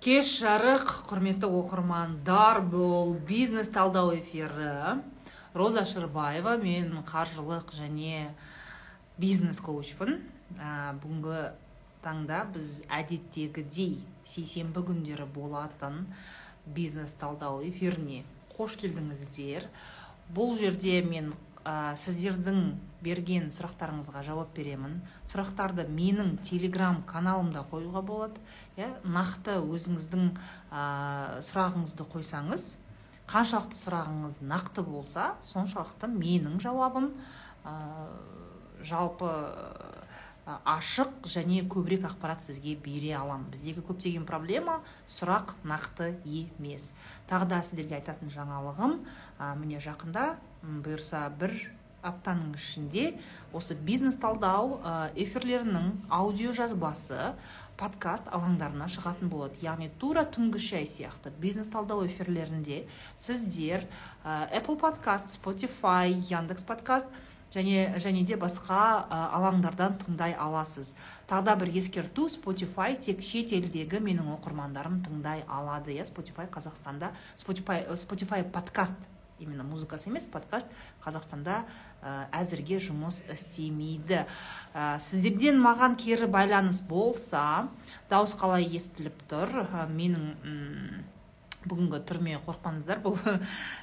кеш жарық құрметті оқырмандар бұл бизнес талдау эфирі. Роза шырбаева мен қаржылық және бизнес коучпын. Ә, бүгінгі таңда біз әдеттегідей сейсенбі күндері болатын бизнес талдау эфиріне қош келдіңіздер. Бұл жерде мен ә, сіздердің берген сұрақтарыңызға жауап беремін. Сұрақтарды менің телеграм каналымда қоюға болады. Иә нақты өзіңіздің ә, сұрағыңызды қойсаңыз қаншалықты сұрағыңыз нақты болса соншалықты менің жауабым ә, жалпы ашық және көбірек ақпарат сізге бере аламын біздегі көптеген проблема сұрақ нақты емес. Тағы да сіздерге айтатын жаңалығым ә, міне жақында бұйырса бір аптаның ішінде осы бизнес талдау эфирлерінің аудио жазбасы подкаст алаңдарына шығатын болады. Яғни тура түнгі шай сияқты бизнес талдау эфирлерінде сіздер apple подкаст spotify яндекс подкаст және және де басқа алаңдардан тыңдай аласыз. Тағы да бір ескерту spotify тек шет елдегі менің оқырмандарым тыңдай алады. Иә spotify қазақстанда spotify, spotify подкаст именно музыкасы емес подкаст қазақстанда ә, әзірге жұмыс істемейді. Ә, сіздерден маған кері байланыс болса дауыс қалай естіліп тұр? Ә, менің бүгінгі түрме қорықпаңыздар. Бұл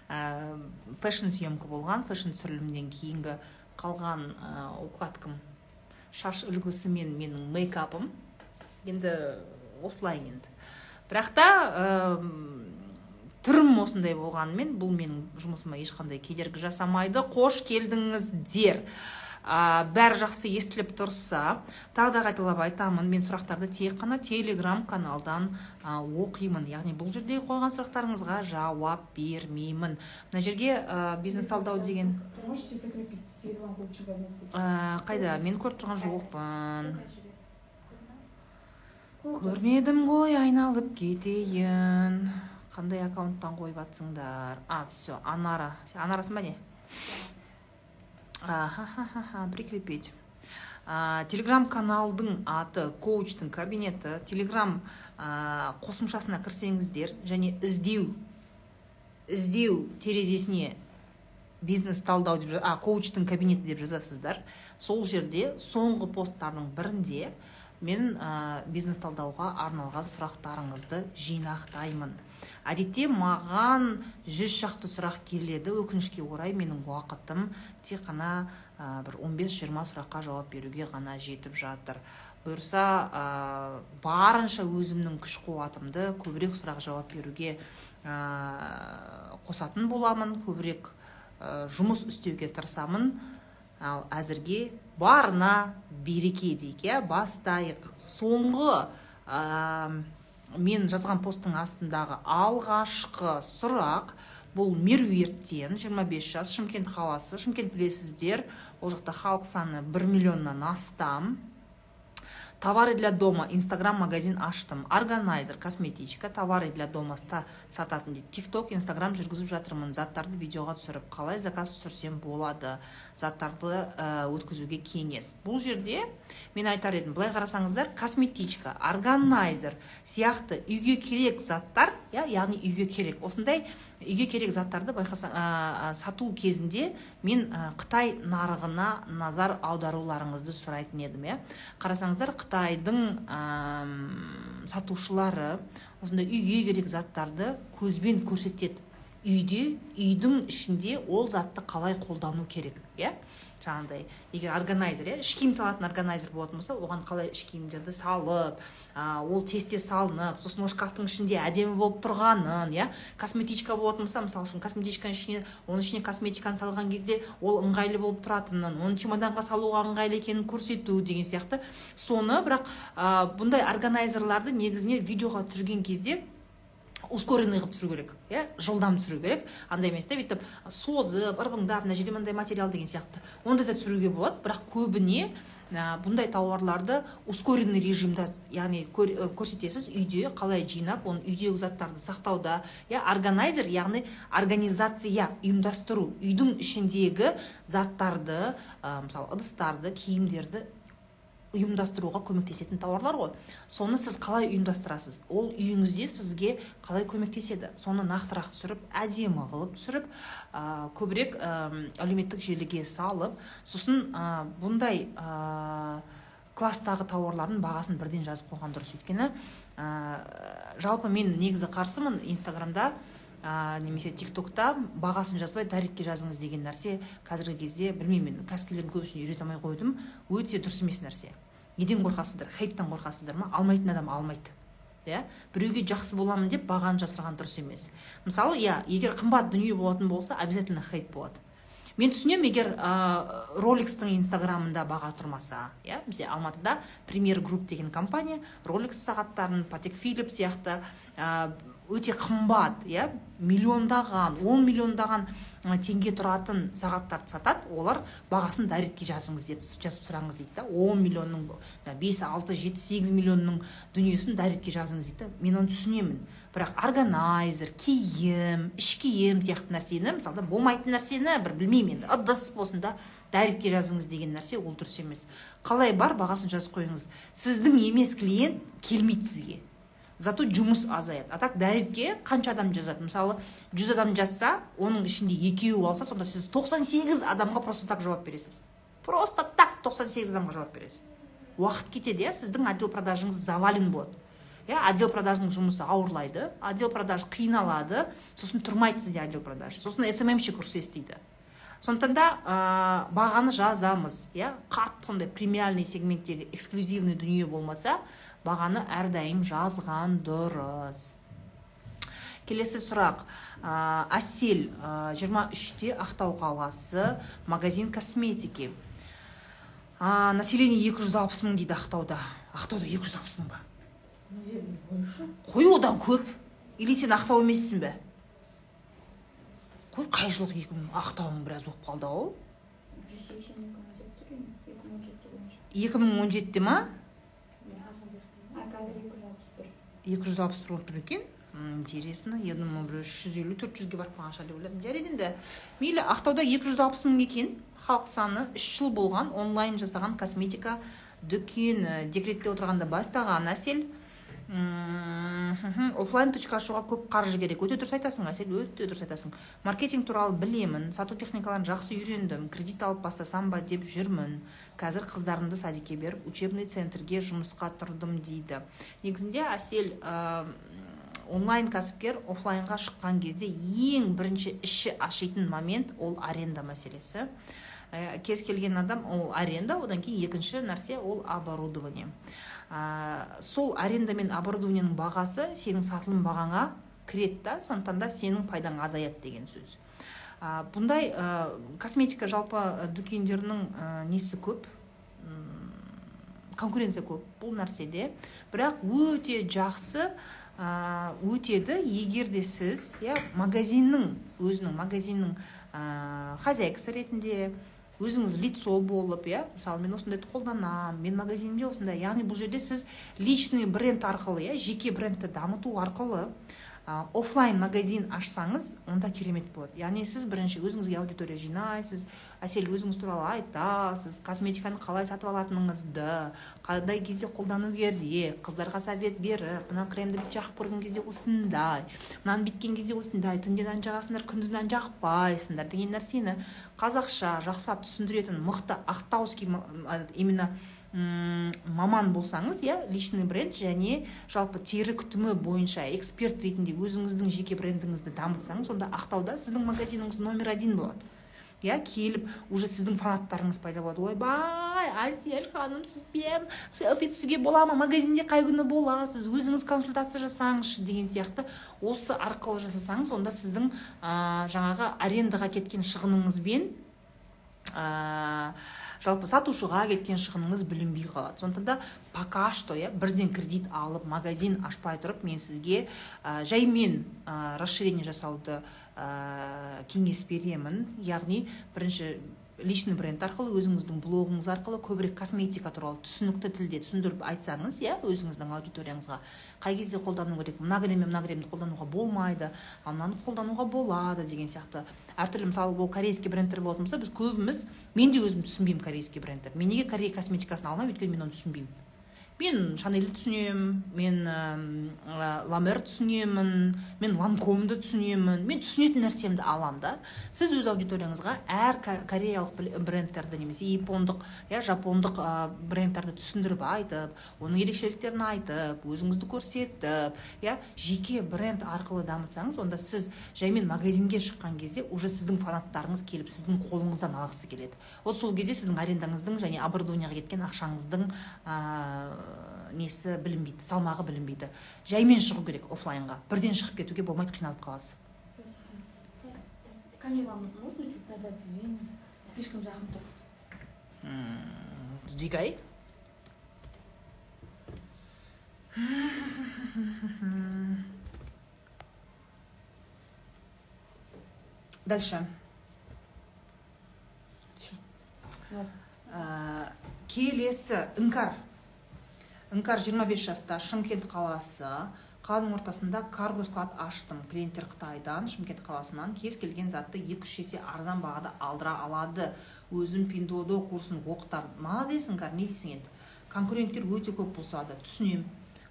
ә, фэшн съемка болған фэшн түсірілімнен кейінгі қалған ә, укладкам. Шаш үлгісі мен менің мейкапым. Енді осылай енді. Бірақ та түрім осындай болғанымен бұл менің жұмысыма ешқандай кедергі жасамайды. Қош келдіңіздер ә, бәрі жақсы естіліп тұрса тағы да қайталап айтамын мен сұрақтарды тек қана телеграм каналдан ә, оқимын. Яғни бұл жерде қойған сұрақтарыңызға жауап бермеймін. Мына жерге ә, бизнес талдау деген ә, қайда? Мен көріп тұрған жоқпын. Көрмедім ғой айналып кетейін. Қандай аккаунттан қойып жатсыңдар а все анара. Анарасың ба не? Прикрепить. Телеграм каналдың аты коучтың кабинеті. Телеграм қосымшасына кірсеңіздер және іздеу іздеу терезесіне бизнес талдау деп а коучтың кабинеті деп жазасыздар. Сол жерде соңғы посттардың бірінде мен ә, бизнес талдауға арналған сұрақтарыңызды жинақтаймын. Әдетте маған жүз шақты сұрақ келеді. Өкінішке орай менің уақытым тек қана ә, бір 15-20 сұраққа жауап беруге ғана жетіп жатыр. Бұйырса ә, барынша өзімнің күш қуатымды көбірек сұрақ жауап беруге ә, қосатын боламын көбірек ә, жұмыс істеуге тырысамын. Ал әзірге барына береке дейік иә? Бастайық. Соңғы мен жазған посттың астындағы алғашқы сұрақ бұл меруерттен 25 жас шымкент қаласы. Шымкент білесіздер ол жақта халық саны 1 миллионнан астам. Товары для дома. Инстаграм магазин аштым органайзер косметичка товары для дома сататын дейді. Тик ток инстаграм жүргізіп жатырмын. Заттарды видеоға түсіріп қалай заказ түсірсем болады? Заттарды ә, өткізуге кеңес. Бұл жерде мен айтар едім былай қарасаңыздар косметичка органайзер сияқты үйге керек заттар яғни үйге керек. Осындай үйге керек заттарды байқасаң ә, сату кезінде мен ә, қытай нарығына назар аударуларыңызды сұрайтын едім иә. Қарасаңыздар қытайдың ә, сатушылары осындай үйге керек заттарды көзбен көрсетеді. Үйде үйдің ішінде ол затты қалай қолдану керек иә. Жаңағыдай егер органайзер иә іш киім салатын органайзер болатын болса оған қалай іш киімдерді салып ә, ол тез тез салынып сосын ол шкафтың ішінде әдемі болып тұрғанын иә косметичка болатын болса мысалы үшін косметичканың ішіне оның ішіне косметиканы салған кезде ол ыңғайлы болып тұратынын оны чемоданға салуға ыңғайлы екенін көрсету деген сияқты. Соны бірақ ә, бұндай органайзерларды негізінен видеоға түсірген кезде ускоренный қылып түсіру керек иә? Жылдам түсіру керек. Андай емес та бүйтіп созып ырғыңдап мына жерде мындай материал деген сияқты. Ондай да түсіруге болады бірақ көбіне ә, бұндай тауарларды ускоренный режимда яғни көрсетесіз үйде қалай жинап оны үйдегі заттарды сақтауда иә? Органайзер яғни организация ұйымдастыру үйдің ішіндегі заттарды ә, мысалы ыдыстарды киімдерді ұйымдастыруға көмектесетін тауарлар ғой. Соны сіз қалай ұйымдастырасыз? Ол үйіңізде сізге қалай көмектеседі? Соны нақтырақ түсіріп әдемі қылып түсіріп ә, көбірек ә, әлеуметтік желіге салып сосын ә, бұндай ә, класстағы тауарлардың бағасын бірден жазып қойған дұрыс. Өйткені ә, жалпы мен негізі қарсымын инстаграмда ә, немесе тик токта бағасын жазбай дайректке жазыңыз деген нәрсе қазіргі кезде білмеймін мен. Кәсіпкерлердің көбісіне үйрете алмай қойдым. Өте дұрыс емес нәрсе. Неден қорқасыздар? Хейттан қорқасыздар ма? Алмайтын адам алмайды. Иә? Біреуге жақсы боламын деп бағаны жасырған дұрыс емес. Мысалы иә егер қымбат дүние болатын болса обязательно хейт болады. Мен түсінемін егер ә, роликстің инстаграмында баға тұрмаса иә бізде алматыда премьер групп деген компания роликс сағаттарын патек филип сияқты өте қымбат иә? Миллиондаған он миллиондаған теңге тұратын сағаттарды сатады олар бағасын дайректке жазыңыз деп жазып сұраңыз дейді да. он миллионның бес алты жеті сегіз миллионның дүниесін дайректке жазыңыз дейді да. Мен оны түсінемін. Бірақ органайзер киім іш киім сияқты нәрсені мысалы болмайтын нәрсені бір білмеймін енді. ыдыс болсын да дайректке жазыңыз деген нәрсе ол дұрыс емес. Қалай бар? Бағасын жазып қойыңыз. Сіздің емес клиент келмейді сізге. Зато жұмыс азаяды. А так дәретке қанша адам жазады? Мысалы жүз адам жазса оның ішінде екеуі алса сонда сіз 98 адамға просто так жауап бересіз. Просто так 98 адамға жауап бересіз. Уақыт кетеді иә? Сіздің отдел продажыңыз завален болады. Иә отдел продажның жұмысы ауырлайды отдел продаж қиналады сосын тұрмайды сізде отдел продаж сосын сммщик ұрыс естиді. Сондықтан да ә, бағаны жазамыз иә? Қатты сондай премиальный сегменттегі эксклюзивный дүние болмаса бағаны әрдайым жазған дұрыс. Келесі сұрақ. Ә, әсел жиырма үште ақтау қаласы магазин косметики. Ә, население 260 мың дейді ақтауда. Ақтауда 260 мың ба? Қой одан көп. Или сен ақтау емессің бе? Қой қай жылғы екі мың ақтауың біраз болып қалды ау? Екі мың он жетіде ма? Екі жүз алпыс бір болып тұр екен интересно. Я думаю бір үш жүз елу төрт жүзге барып қалған шығар деп ойладым жарайды енді мейлі ақтауда екі жүз алпыс мың екен халық саны үш жыл болған онлайн жасаған косметика дүкені. Декретте отырғанда бастаған әсел. Офлайн точка ашуға көп қаржы керек. Өте дұрыс айтасың әсел өте дұрыс айтасың. Маркетинг туралы білемін сату техникаларын жақсы үйрендім кредит алып бастасам ба деп жүрмін. Қазір қыздарымды садикке беріп учебный центрге жұмысқа тұрдым дейді. Негізінде әсел ә, онлайн кәсіпкер офлайнға шыққан кезде ең бірінші іші ашитын момент ол аренда мәселесі. Ә, кез келген адам ол аренда одан кейін екінші нәрсе ол оборудование. Ә, сол аренда мен оборудованияның бағасы сенің сатылым бағаңа кіреді да сондықтан да сенің пайдаң азаяды деген сөз. Ә, бұндай ә, косметика жалпы дүкендерінің ә, несі көп? Конкуренция көп бұл нәрседе. Бірақ өте жақсы өтеді. Егер де сіз иә магазиннің өзінің магазиннің ә, хозяйкасы ретінде өзіңіз лицо болып иә? Мысалы мен осындайды қолданамын мен магазинімде осындай яғни бұл жерде сіз личный бренд арқылы иә жеке брендті дамыту арқылы офлайн магазин ашсаңыз онда керемет болады. Яғни сіз бірінші өзіңізге аудитория жинайсыз әсел өзіңіз туралы айтасыз косметиканы қалай сатып алатыныңызды қандай кезде қолдану керек қыздарға совет беріп мына кремді жағып көрген кезде осындай мынаны бүйткен кезде осындай түнде мынаны жағасыңдар күндіз мынаны жақпайсыңдар деген нәрсені қазақша жақсылап түсіндіретін мықты ақтауский именно маман болсаңыз иә личный бренд және жалпы тері күтімі бойынша эксперт ретінде өзіңіздің жеке брендіңізді дамытсаңыз онда ақтауда сіздің магазиніңіз номер один болады. Иә келіп уже сіздің фанаттарыңыз пайда болады. Ойбай әсел ханым сізбен селфи түсуге бола ма? Магазинде қай күні боласыз? Өзіңіз консультация жасаңызшы деген сияқты осы арқылы жасасаңыз онда сіздің ә, жаңағы арендаға кеткен шығыныңызбен жалпы сатушыға кеткен шығыныңыз білінбей қалады. Сондықтан да пока что иә бірден кредит алып магазин ашпай тұрып мен сізге ә, жаймен ә, расширение жасауды ә, кеңес беремін. Яғни бірінші личный бренд арқылы өзіңіздің блогыңыз арқылы көбірек косметика туралы түсінікті тілде түсіндіріп айтсаңыз иә өзіңіздің аудиторияңызға қай кезде қолдану керек? Мына крем мына кремді қолдануға болмайды ал мынаны қолдануға болады деген сияқты. Әртүрлі мысалы бұл корейский брендтер болатын болса біз көбіміз мен де өзім түсінбеймін корейский брендтер. Мен неге корея косметикасын алмаймын? Өйткені мен оны түсінбеймін. Мен шанельді түсінемін мен ә, ламер түсінемін мен ланкомды түсінемін. Мен түсінетін нәрсемді аламын да. Сіз өз аудиторияңызға әр кореялық брендтерді немесе япондық иә жапондық ә, брендтерді түсіндіріп айтып оның ерекшеліктерін айтып өзіңізді көрсетіп иә жеке бренд арқылы дамытсаңыз онда сіз жаймен магазинге шыққан кезде уже сіздің фанаттарыңыз келіп сіздің қолыңыздан алғысы келеді. Вот сол кезде сіздің арендаңыздың және оборудованияға кеткен ақшаңыздың несі білінбейді салмағы білінбейді. Жаймен шығу керек офлайнға бірден шығып кетуге болмайды қиналып қаласыз камераны можно чуть назад слишком жақын тұр. Сдвигай. Дальше. Келесі іңкар іңкар 25 жаста шымкент қаласы қаланың ортасында карго склад аштым. Клиенттер қытайдан шымкент қаласынан кез келген затты екі үш есе арзан бағада алдыра алады. Өзім пиндодо курсын оқытамын молодец іңкар не дейсің? енді конкуренттер өте көп болса да түсінемін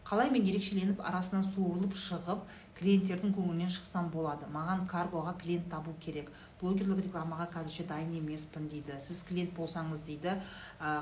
қалай мен ерекшеленіп арасынан суырылып шығып клиенттердің көңілінен шықсам болады? Маған каргоға клиент табу керек. Блогерлік рекламаға қазірше дайын емеспін дейді. Сіз клиент болсаңыз дейді.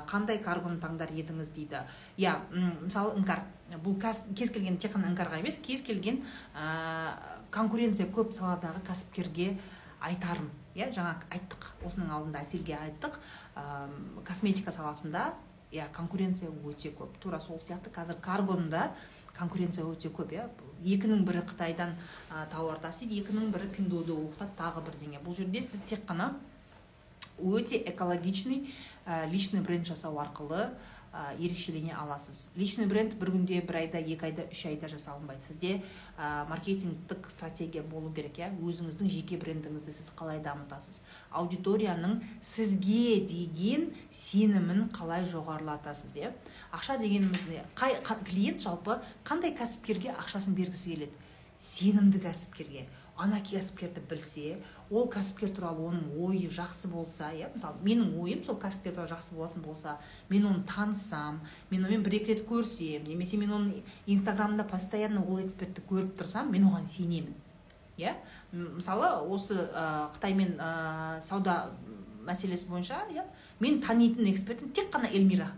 Қандай каргоны таңдар едіңіз дейді. Иә мысалы іңкар бұл кез келген тек қана іңкарға емес кез келген ә, конкуренция көп саладағы кәсіпкерге айтарым. Иә жаңа айттық осының алдында әселге айттық. Ә, косметика саласында иә конкуренция өте көп. Тура сол сияқты. Қазір каргоның да конкуренция өте көп иә. Екінің бірі қытайдан ә, тауар тасиды екінің бірі пиндоды оқытады тағы бірдеңе. Бұл жерде сіз тек қана өте экологичный ә, личный бренд жасау арқылы ә, ерекшелене аласыз. Личный бренд бір күнде бір айда екі айда үш айда жасалынбайды. Сізде ә, маркетингтік стратегия болу керек иә? Өзіңіздің жеке брендіңізді сіз қалай дамытасыз? Аудиторияның сізге деген сенімін қалай жоғарылатасыз иә? Ақша дегеніміз не қай клиент жалпы қандай кәсіпкерге ақшасын бергісі келеді? Сенімді кәсіпкерге. Ана кәсіпкерді білсе ол кәсіпкер туралы оның ойы жақсы болса иә мысалы менің ойым сол кәсіпкер туралы жақсы болатын болса мен оны таныссам мен онымен бір екі рет көрсем немесе мен оның инстаграмында постоянно ол экспертті көріп тұрсам мен оған сенемін иә. Мысалы осы ә, қытаймен ә, сауда мәселесі бойынша иә мен танитын экспертім тек қана эльмира.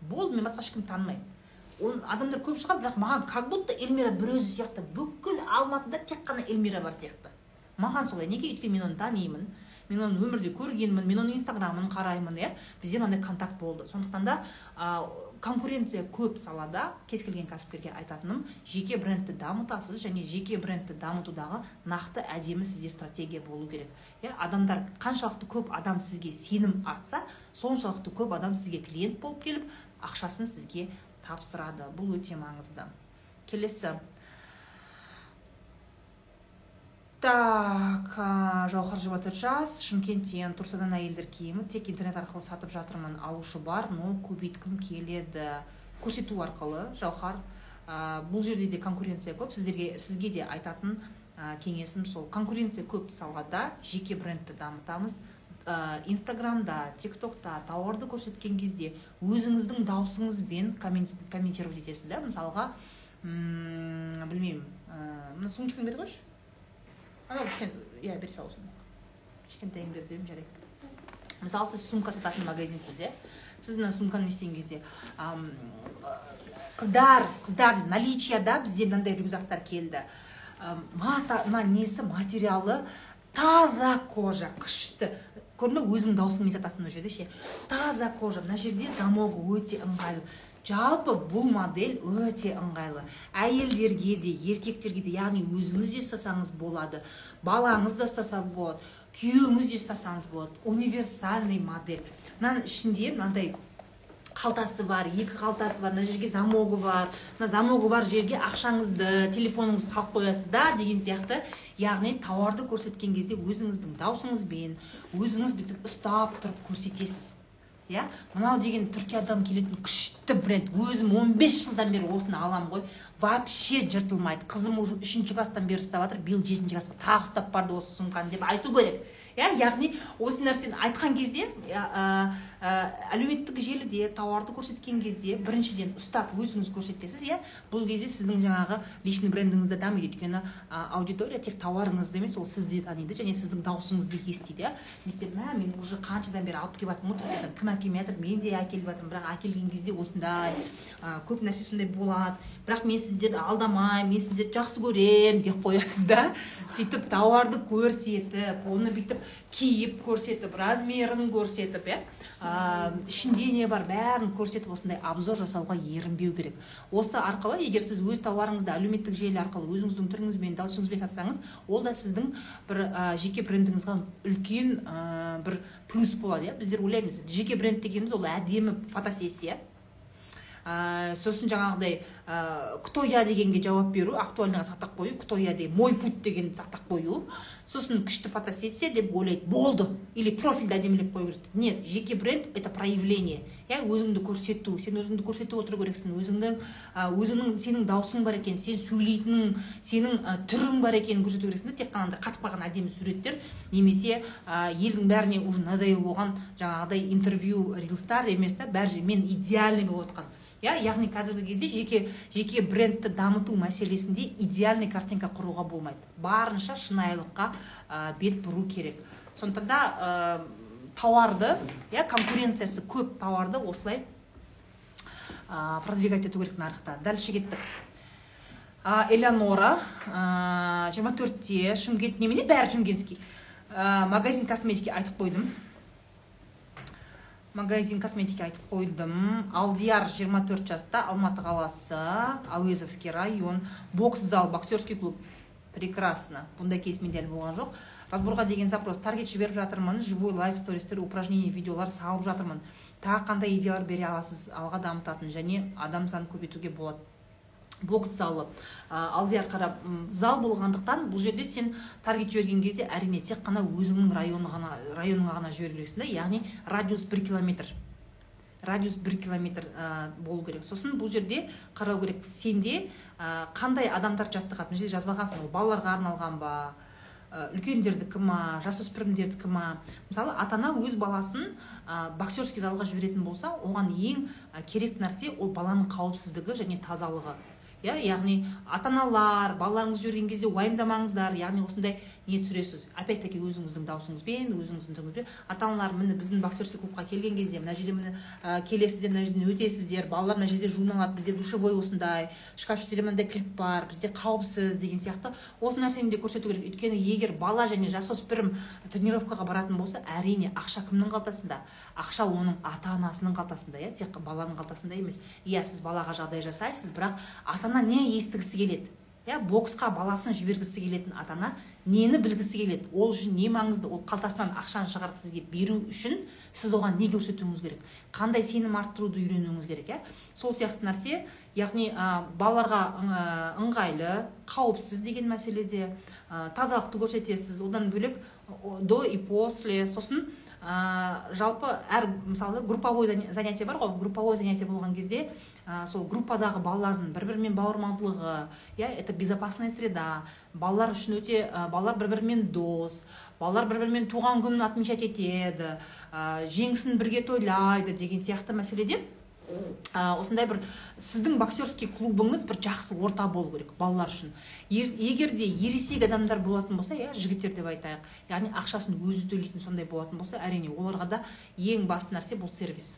Болды мен басқа ешкімді танымаймын. Оны адамдар көп шығар бірақ маған как будто эльмира бір өзі сияқты бүкіл алматыда тек қана эльмира бар сияқты. Маған солай. Неге өйткені мен оны танимын мен оны өмірде көргенмін мен оның инстаграмын қараймын иә? Бізде мынандай контакт болды. Сондықтан да ә, конкуренция көп салада кез келген кәсіпкерге айтатыным жеке брендті дамытасыз және жеке брендті дамытудағы нақты әдемі сізде стратегия болу керек иә? Адамдар қаншалықты көп адам сізге сенім артса соншалықты көп адам сізге клиент болып келіп ақшасын сізге тапсырады. Бұл өте маңызды. Келесі. Так жауһар жиырма төрт жас шымкенттен турсадан әйелдер киімі тек интернет арқылы сатып жатырмын. Алушы бар но көбейткім келеді. Көрсету арқылы жауһар. Ә, бұл жерде де конкуренция көп. Сіздерге сізге де айтатын ә, кеңесім сол. Конкуренция көп салада жеке брендті дамытамыз. Инстаграмда тик токта тауарды көрсеткен кезде өзіңіздің даусыңызбен комментировать етесіз да? Мысалға білмеймін ә, мына сумочканы бере қойшы. Анау иә бере сал осыны кішкентайын бер дедім жарайды. Мысалы сіз сумка сататын магазинсіз иә? Сіз мына сумканы не істеген кезде қыздар қыздар наличияда бізде мынандай рюкзактар келді. Мата мына несі материалы? Таза кожа күшті. Көрдің ба өзіңнің даусыңмен сатасың ол жерде ше? Таза кожа мына жерде замогы өте ыңғайлы. Жалпы бұл модель өте ыңғайлы. Әйелдерге де еркектерге де яғни өзіңіз де ұстасаңыз болады балаңыз да ұстаса болады күйеуіңіз де ұстасаңыз болады. Универсальный модель. Мынаның ішінде мынандай қалтасы бар екі қалтасы бар мына жерге замогы бар мына замогы бар жерге ақшаңызды телефоныңызды салып қоясыз да деген сияқты. Яғни тауарды көрсеткен кезде өзіңіздің даусыңызбен өзіңіз бүйтіп ұстап тұрып көрсетесіз. Иә? Мынау деген түркиядан келетін күшті бренд. Өзім 15 жылдан бері осыны аламын ғой. Вообще жыртылмайды. Қызым уже үшінші класстан бері ұстап жатыр. Биыл жетінші классқа тағы ұстап барды осы сумканы деп айту керек. Иә? Яғни осы нәрсені айтқан кезде әлеуметтік желіде тауарды көрсеткен кезде біріншіден ұстап өзіңіз көрсетесіз иә? Бұл кезде сіздің жаңағы личный брендіңіз де дамиды өйткені аудитория тек тауарыңызды емес ол сізді таниды және сіздің даусыңызды естиді иә? Не мә мен уже қаншадан бері алып келіп жатырмын түркиядан кім әкелмей жатыр мен де әкеліп жатырмын бірақ әкелген кезде осындай ә, көп нәрсе сондай болады. Бірақ мен сіздерді алдамаймын мен сіздерді жақсы көремін деп қоясыз да. Сөйтіп тауарды көрсетіп оны бүйтіп киіп көрсетіп размерін көрсетіп иә? Ішінде не бар бәрін көрсетіп осындай обзор жасауға ерінбеу керек. Осы арқылы егер сіз өз тауарыңызды әлеуметтік желі арқылы өзіңіздің түріңізбен даусыңызбен сатсаңыз ол да сіздің бір ә, жеке брендіңізге үлкен ә, бір плюс болады иә? Біздер ойлаймыз жеке бренд дегеніміз ол әдемі фотосессия. Ә, сосын жаңағыдай ә, кто я дегенге жауап беру актуальныйға сақтап қою кто я деген мой путь дегенді сақтап қою. Сосын күшті фотосессия деп ойлайды болды или профильді әдемілеп қою керек нет жеке бренд это проявление. Иә өзіңді көрсету сен өзіңді көрсетіп отыру керексің. Өзіңнің ә, өзіңнің сенің даусың бар екен сен сөйлейтінің сенің ә, түрің бар екенін көрсету керексің да тек қана қатып қалған әдемі суреттер немесе ә, елдің бәріне уже надоел болған жаңағыдай интервью рилстар емес та бәрі мен идеальный болып отқан. Иә яғни қазіргі кезде жеке жеке брендті дамыту мәселесінде идеальный картинка құруға болмайды. Барынша шынайылыққа ә, бет бұру керек. Сондықтан да ә, тауарды иә конкуренциясы көп тауарды осылай ә, продвигать ету керек нарықта. Дальше кеттік. Ә, элеонора жиырма төртте шымкент немене? Бәрі шымкентский. Ә, магазин косметики айтып қойдым. Магазин косметика айтып қойдым. Алдияр 24 жаста алматы қаласы әуезовский район бокс зал боксерский клуб. Прекрасно. Бұндай кейс менде әлі болған жоқ. Разборға деген запрос. Таргет жіберіп жатырмын. Живой лайф стористер упражнение видеолар салып жатырмын. Тағы қандай идеялар бере аласыз алға дамытатын және адам санын көбейтуге болады. Бокс залы алдияр қарап зал болғандықтан бұл жерде сен таргет жіберген кезде әрине тек қана өзіңнің районы ғана районыңа ғана жіберу керексің да яғни радиус бір километр. Радиус бір километр ә, болу керек. Сосын бұл жерде қарау керек. Сенде ә, қандай адамдар жаттығады? Мына жерде жазбағансың ол балаларға арналған ба? Үлкендердікі ма? Жасөспірімдердікі ма? Мысалы ата ана өз баласын ә, боксерский залға жіберетін болса оған ең керек нәрсе ол баланың қауіпсіздігі және тазалығы. Иә яғни ата аналар балаларыңызды жіберген кезде уайымдамаңыздар яғни осындай не түсіресіз. Опять таки өзіңіздің даусыңызбен өзіңіздің түріңізбен. Ата аналар міне біздің боксерский клубқа келген кезде мына жерде міне ә, келесіздер мына жерден өтесіздер балалар мына жерде жуыналады бізде душевой осындай шкафчиктерде мынандай кілт бар бізде қауіпсіз деген сияқты. Осы нәрсені де көрсету керек. Өйткені егер бала және жасөспірім тренировкаға баратын болса әрине ақша кімнің қалтасында? Ақша оның ата анасының қалтасында иә? Тек баланың қалтасында емес. Иә сіз балаға жағдай жасайсыз бірақ ата ана не естігісі келеді? Иә боксқа баласын жібергісі келетін ата ана нені білгісі келеді? Ол үшін не маңызды? Ол қалтасынан ақшаны шығарып сізге беру үшін сіз оған не көрсетуіңіз керек? Қандай сенім арттыруды үйренуіңіз керек иә? Сол сияқты нәрсе яғни ә, балаларға ыңғайлы қауіпсіз деген мәселеде ә, тазалықты көрсетесіз. Одан бөлек до и после сосын ә, жалпы әр мысалы групповой занятие бар ғой. Групповой занятие болған кезде ә, сол группадағы балалардың бір бірімен бауырмалдығы иә это безопасная среда. Балалар үшін өте ә, балалар бір бірімен дос балалар бір бірімен туған күнін отмечать етеді ә, жеңісін бірге тойлайды деген сияқты мәселеде ә, осындай бір сіздің боксерский клубыңыз бір жақсы орта болу керек балалар үшін. Егер де ересек адамдар болатын болса иә жігіттер деп айтайық яғни ақшасын өзі төлейтін сондай болатын болса әрине оларға да ең басты нәрсе бұл сервис.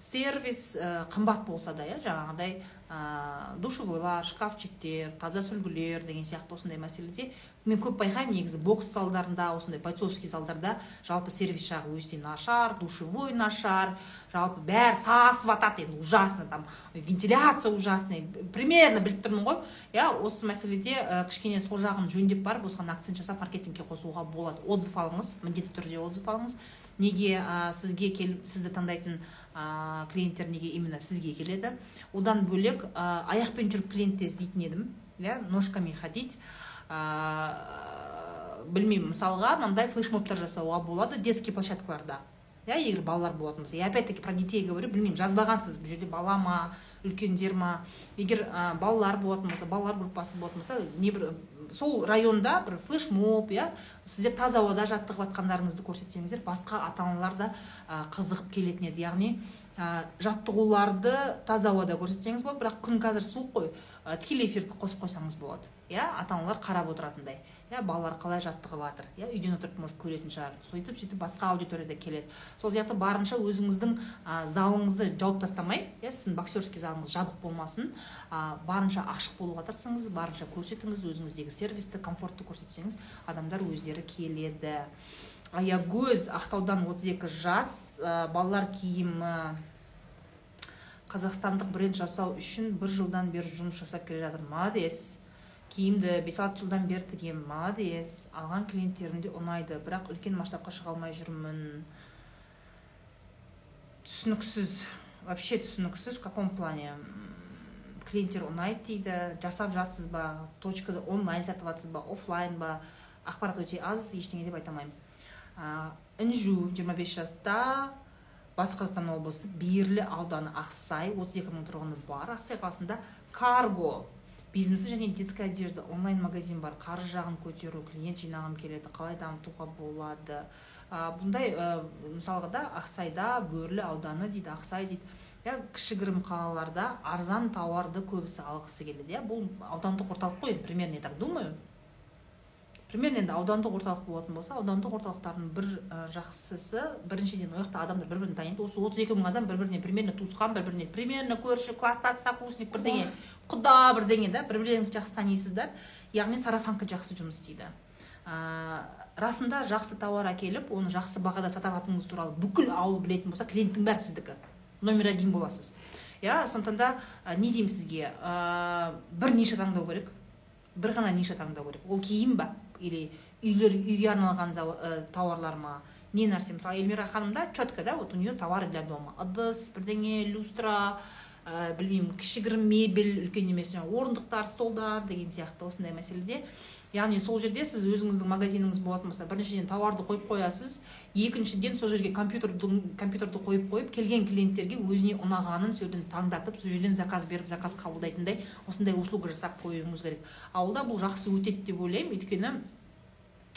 Сервис ә, қымбат болса да иә жаңағыдай ә, душевойлар шкафчиктер таза сүлгілер деген сияқты осындай мәселеде мен көп байқаймын. Негізі бокс залдарында осындай бойцовский залдарда жалпы сервис жағы өте нашар душевой нашар жалпы бәрі сасып жатады енді ужасно там вентиляция ужасный примерно біліп тұрмын ғой. Иә осы мәселеде ә, кішкене сол жағын жөндеп барып осыған акцент жасап маркетингке қосуға болады. Отзыв алыңыз міндетті түрде отзыв алыңыз. Неге ә, сізге келіп сізді таңдайтын ә, клиенттер неге именно сізге келеді. Одан бөлек ә, аяқпен жүріп клиентті іздейтін едім иә ножками ходить. Ә, білмеймін мысалға мынандай флешмобтар жасауға болады детский площадкаларда иә егер балалар болатын болса. Я опять таки про детей говорю білмеймін жазбағансыз бұл жерде бала ма үлкендер ма. Егер ә, балалар болатын болса балалар группасы болатын болса небір сол районда бір флешмоб иә сіздер таза ауада жаттығып жатқандарыңызды көрсетсеңіздер басқа ата аналар да қызығып келетін еді. Яғни ә, жаттығуларды таза ауада көрсетсеңіз болады бірақ күн қазір суық қой. Ә, тікелей эфирді қосып қойсаңыз болады. Иә ата аналар қарап отыратындай. Иә балалар қалай жаттығып жатыр иә үйден отырып может көретін шығар. Сөйтіп сөйтіп басқа аудитория келеді. Сол сияқты барынша өзіңіздің ә, залыңызды жауып тастамай иә сіздің боксерский залыңыз жабық болмасын ә, барынша ашық болуға тырысыңыз барынша көрсетіңіз өзіңіздегі сервисті комфортты көрсетсеңіз адамдар өздері келеді. Аягөз ақтаудан 32 жас ә, балалар киімі. Қазақстандық бренд жасау үшін бір жылдан бері жұмыс жасап келе жатыр. Молодец. Киімді бес алты жылдан бері тігемін молодец алған клиенттерім де ұнайды бірақ үлкен масштабқа шыға алмай жүрмін. Түсініксіз вообще түсініксіз в каком плане? Клиенттер ұнайды дейді жасап жатсыз ба? Точкада онлайн сатып жатсыз ба? Офлайн ба? Ақпарат өте аз ештеңе деп айта алмаймын. Інжу 25 жаста батыс қазақстан облысы берлі ауданы ақсай 32 мың тұрғыны бар ақсай қаласында. Карго бизнесі және детская одежда онлайн магазин бар қаржы жағын көтеру клиент жинағым келеді қалай дамытуға болады. Ә, бұндай ә, мысалға да ақсайда бөрлі ауданы дейді ақсай дейді. Иә кішігірім қалаларда арзан тауарды көбісі алғысы келеді. Иә бұл аудандық орталық қой примерно я так думаю. Примерно енді аудандық орталық болатын болса аудандық орталықтардың бір ә, жақсысы біріншіден ол жақта адамдар бір бірін таниды осы отыз екі мың адам бір біріне примерно туысқан бір біріне примерно көрші класстас сокурсник бірдеңе құда бірдеңе да бір бірлеріңізді жақсы танисыздар яғни сарафанка жақсы жұмыс істейді. Ә, расында жақсы тауар әкеліп оны жақсы бағада сата алатыныңыз туралы бүкіл ауыл білетін болса клиенттің бәрі сіздікі. Номер один боласыз. Иә сондықтан да ә, не деймін сізге? Ә, бір ниша таңдау керек. Бір ғана ниша таңдау керек. Ол киім ба или үйлер үйге арналған ә, тауарлар ма? Не нәрсе. Мысалы эльмира ханымда четко да вот у нее товары для дома. Ыдыс бірдеңе люстра ә, білмеймін кішігірім мебель үлкен емес орындықтар столдар деген сияқты осындай мәселеде. Яғни сол жерде сіз өзіңіздің магазиніңіз болатын болса біріншіден тауарды қойып қоясыз екіншіден сол жерге компьютерді компьютерді қойып қойып келген клиенттерге өзіне ұнағанын сол жерден таңдатып сол жерден заказ беріп заказ қабылдайтындай осындай услуга жасап қоюыңыз керек. Ауылда бұл жақсы өтеді деп ойлаймын. Өйткені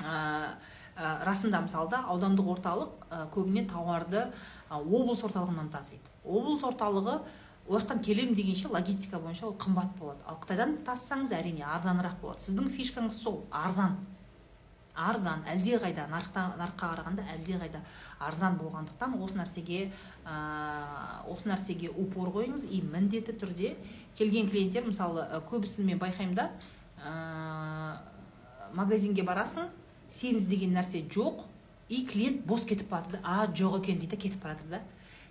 ә, ә, расында мысалы да аудандық орталық ә, көбіне тауарды ә, облыс орталығынан тасиды. Облыс орталығы ол жақтан келемін дегенше логистика бойынша ол қымбат болады. Ал қытайдан тассаңыз әрине арзанырақ болады. Сіздің фишкаңыз сол арзан. Арзан әлдеқайда нарықта нарыққа қарағанда әлдеқайда арзан болғандықтан осы нәрсеге ә, осы нәрсеге упор қойыңыз. И міндетті түрде келген клиенттер мысалы көбісін мен байқаймын да ә, магазинге барасың сен іздеген нәрсе жоқ и клиент бос кетіп бара жатыр да а жоқ екен дейді кетіп бара жатыр да.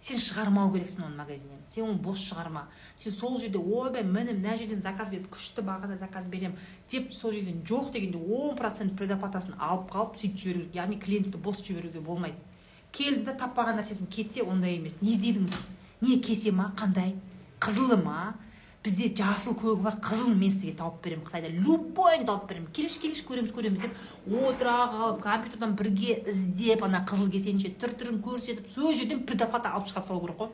Сен шығармау керексің оны магазиннен сен оны бос шығарма. Сен сол жерде ойбай міне мына жерден заказ беріп күшті бағада заказ беремін деп сол жерден жоқ дегенде он процент предоплатасын алып қалып сөйтіп жіберу яғни клиентті бос жіберуге болмайды. Келді да таппаған нәрсесін кетсе ондай емес. Не іздедіңіз? Не кесе ма? Қандай? Қызылы ма? Бізде жасыл көгі бар қызыл мен сізге тауып беремін қытайда. Любойын тауып беремін. Келші келші көреміз көреміз деп отыра қалып компьютердан бірге іздеп ана қызыл кесенше түр түрін көрсетіп сол жерден предоплата алып шығарып салу керек қой.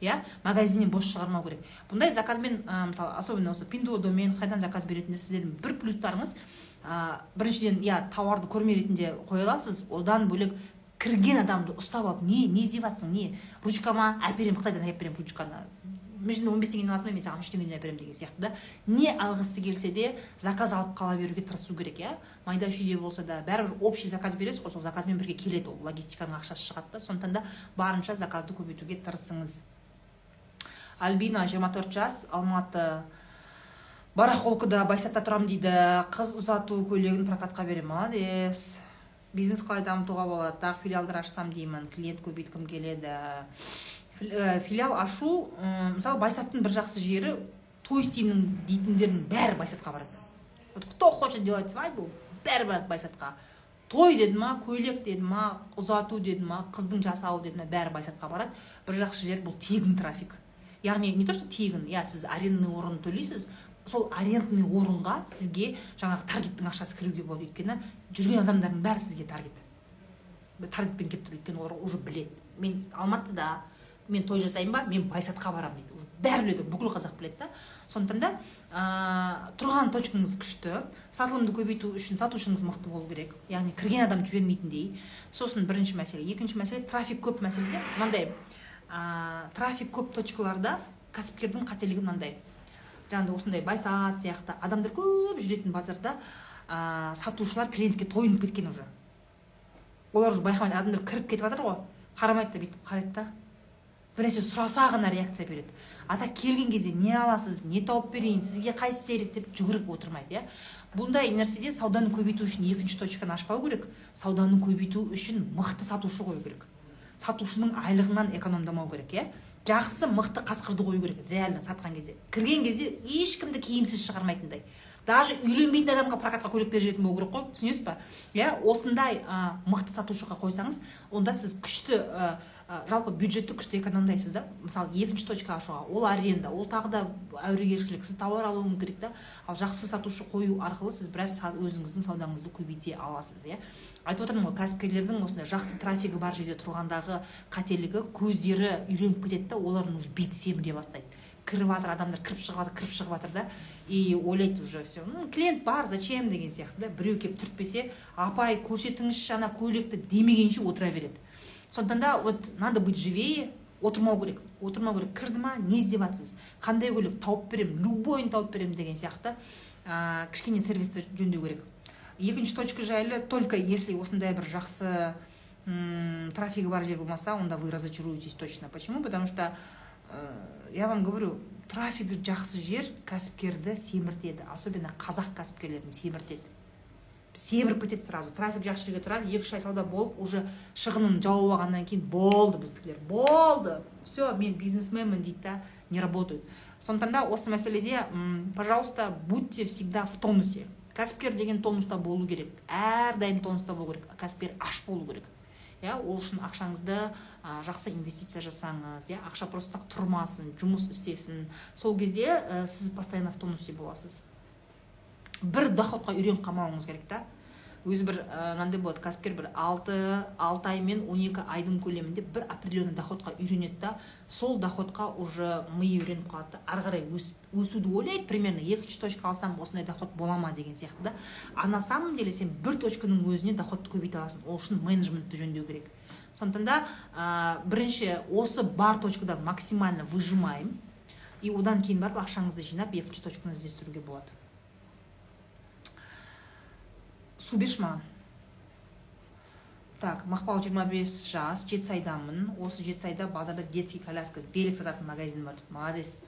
Иә? Магазиннен бос шығармау керек. Бұндай заказбен ә, мысалы особенно осы пиндодомен қытайдан заказ беретіндер сіздердің бір плюстарыңыз ә, біріншіден иә тауарды көрме ретінде қоя аласыз. Одан бөлек кірген адамды ұстап алып не не іздеп жатсың не? Ручка ма әперемін қытайдан әкеліп беремін ручканы. Мына он бес теңгеден аласың ба мен саған үш теңгеден әперемін деген сияқты да. Не алғысы келсе де заказ алып қала беруге тырысу керек иә. Майда шүйде болса да бәрібір общий заказ бересіз ғой сол заказбен бірге келеді ол логистиканың ақшасы шығады да. Сондықтан да барынша заказды көбейтуге тырысыңыз. Альбина жиырма төрт жас алматы. Барахолкада байсатта тұрамын дейді. Қыз ұзату көйлегін прокатқа беремін молодец. Бизнес қалай дамытуға болады? Тағы филиалдар ашсам деймін. Клиент көбейткім келеді. Филиал ашу мысалы байсаттың бір жақсы жері той істеймін дейтіндердің бәрі байсатқа барады. Вот кто хочет делать свадьбу бәрі барады байсатқа. Той деді ма көйлек деді ма ұзату деді ма қыздың жасауы деді ма бәрі байсатқа барады. Бір жақсы жер бұл тегін трафик. Яғни не то что тегін иә сіз арендный орын төлейсіз сол арендный орынға сізге жаңағы таргеттің ақшасы кіруге болады өйткені жүрген адамдардың бәрі сізге таргет. Таргетпен келіп тұр өйткені олар уже біледі. Мен алматыда мен той жасаймын ба? Мен байсатқа барамын дейді. Уже бәрі біледі бүкіл қазақ біледі да. Сондықтан да ә, тұрған точкаңыз күшті. Сатылымды көбейту үшін сатушыңыз мықты болу керек. Яғни кірген адам жібермейтіндей сосын бірінші мәселе. Екінші мәселе трафик көп мәселеде. Мынандай ә, трафик көп точкаларда кәсіпкердің қателігі мынандай. Жаңағыдай осындай байсат сияқты адамдар көп жүретін базарда ә, сатушылар клиентке тойынып кеткен уже. Олар уже байқамайды адамдар кіріп кетіп жатыр ғой. Қарамайды да бүйтіп қарайды да. Бір нәрсе сұраса ғана реакция береді. А так келген кезде не аласыз не тауып берейін сізге қайсысы керек деп жүгіріп отырмайды иә? Бұндай нәрседе сауданы көбейту үшін екінші точканы ашпау керек. Сауданы көбейту үшін мықты сатушы қою керек. Сатушының айлығынан экономдамау керек иә? Жақсы мықты қасқырды қою керек. Реально сатқан кезде. Кірген кезде ешкімді киімсіз шығармайтындай. Даже үйленбейтін адамға прокатқа көйлек беріп жіберетін болу керек қой түсінесіз ба? Иә осындай ә, мықты сатушыға қойсаңыз онда сіз күшті жалпы бюджетті күшті экономдайсыз да? Мысалы екінші точка ашуға ол аренда ол тағы да әурешілік сіз тауар алуыңыз керек та. Ал жақсы сатушы қою арқылы сіз біраз өзіңіздің саудаңызды көбейте аласыз иә? Айтып отырмын ғой кәсіпкерлердің осындай жақсы трафигі бар жерде тұрғандағы қателігі көздері үйреніп кетеді да олардың уже беті семіре бастайды. Кіріп жатыр адамдар кіріп шығып жатыр кіріп шығып жатыр да. И ойлайды уже все ну клиент бар зачем? деген сияқты да. Біреу келіп түртпесе апай көрсетіңізші ана көйлекті демегенше отыра береді. Сондықтан да вот надо быть живее. Отырмау керек отырмау керек. Кірді ма не іздеп жатсыз қандай көйлек тауып беремін любойын тауып беремін деген сияқты ә, кішкене сервисті жөндеу керек. Екінші точка жайлы только если осындай бір жақсы трафигі бар жер болмаса онда вы разочаруетесь точно. Почему? Потому что ә, я вам говорю трафигі жақсы жер кәсіпкерді семіртеді. Особенно қазақ кәсіпкерлерін семіртеді. Семіріп кетеді сразу. Трафик жақсы жерге тұрады екі үш ай сауда болып уже шығынын жауып алғаннан кейін болды біздікілер. Болды. Все мен бизнесменмін дейді да не работают. Сондықтан да осы мәселеде пожалуйста будьте всегда в тонусе. Кәсіпкер деген тонуста болу керек. Әрдайым тонуста болу керек. Кәсіпкер аш болу керек. Иә ол үшін ақшаңызды ә, жақсы инвестиция жасаңыз иә ақша просто так тұрмасын жұмыс істесін. Сол кезде ә, сіз постоянно в тонусе боласыз. Бір доходқа үйреніп қалмауыңыз керек та. Өзі бір мынандай болады кәсіпкер бір алты алты ай мен он екі айдың көлемінде бір определенный доходқа үйренеді да сол доходқа уже миы үйреніп қалады да. Ары қарай өс, өсуді ойлайды примерно екінші точка алсам осындай доход бола ма деген сияқты да. А на самом деле сен бір точканың өзіне доходты көбейте аласың. Ол үшін менеджментті жөндеу керек. Сондықтан да ә, бірінші осы бар точкадан максимально выжимаем. И одан кейін барып ақшаңызды жинап екінші точканы іздестіруге болады. Су берші маған так мақпал 25 жас жетісайдамын. Осы жетісайда базарда детский коляска велик сататын магазин бар. Молодец.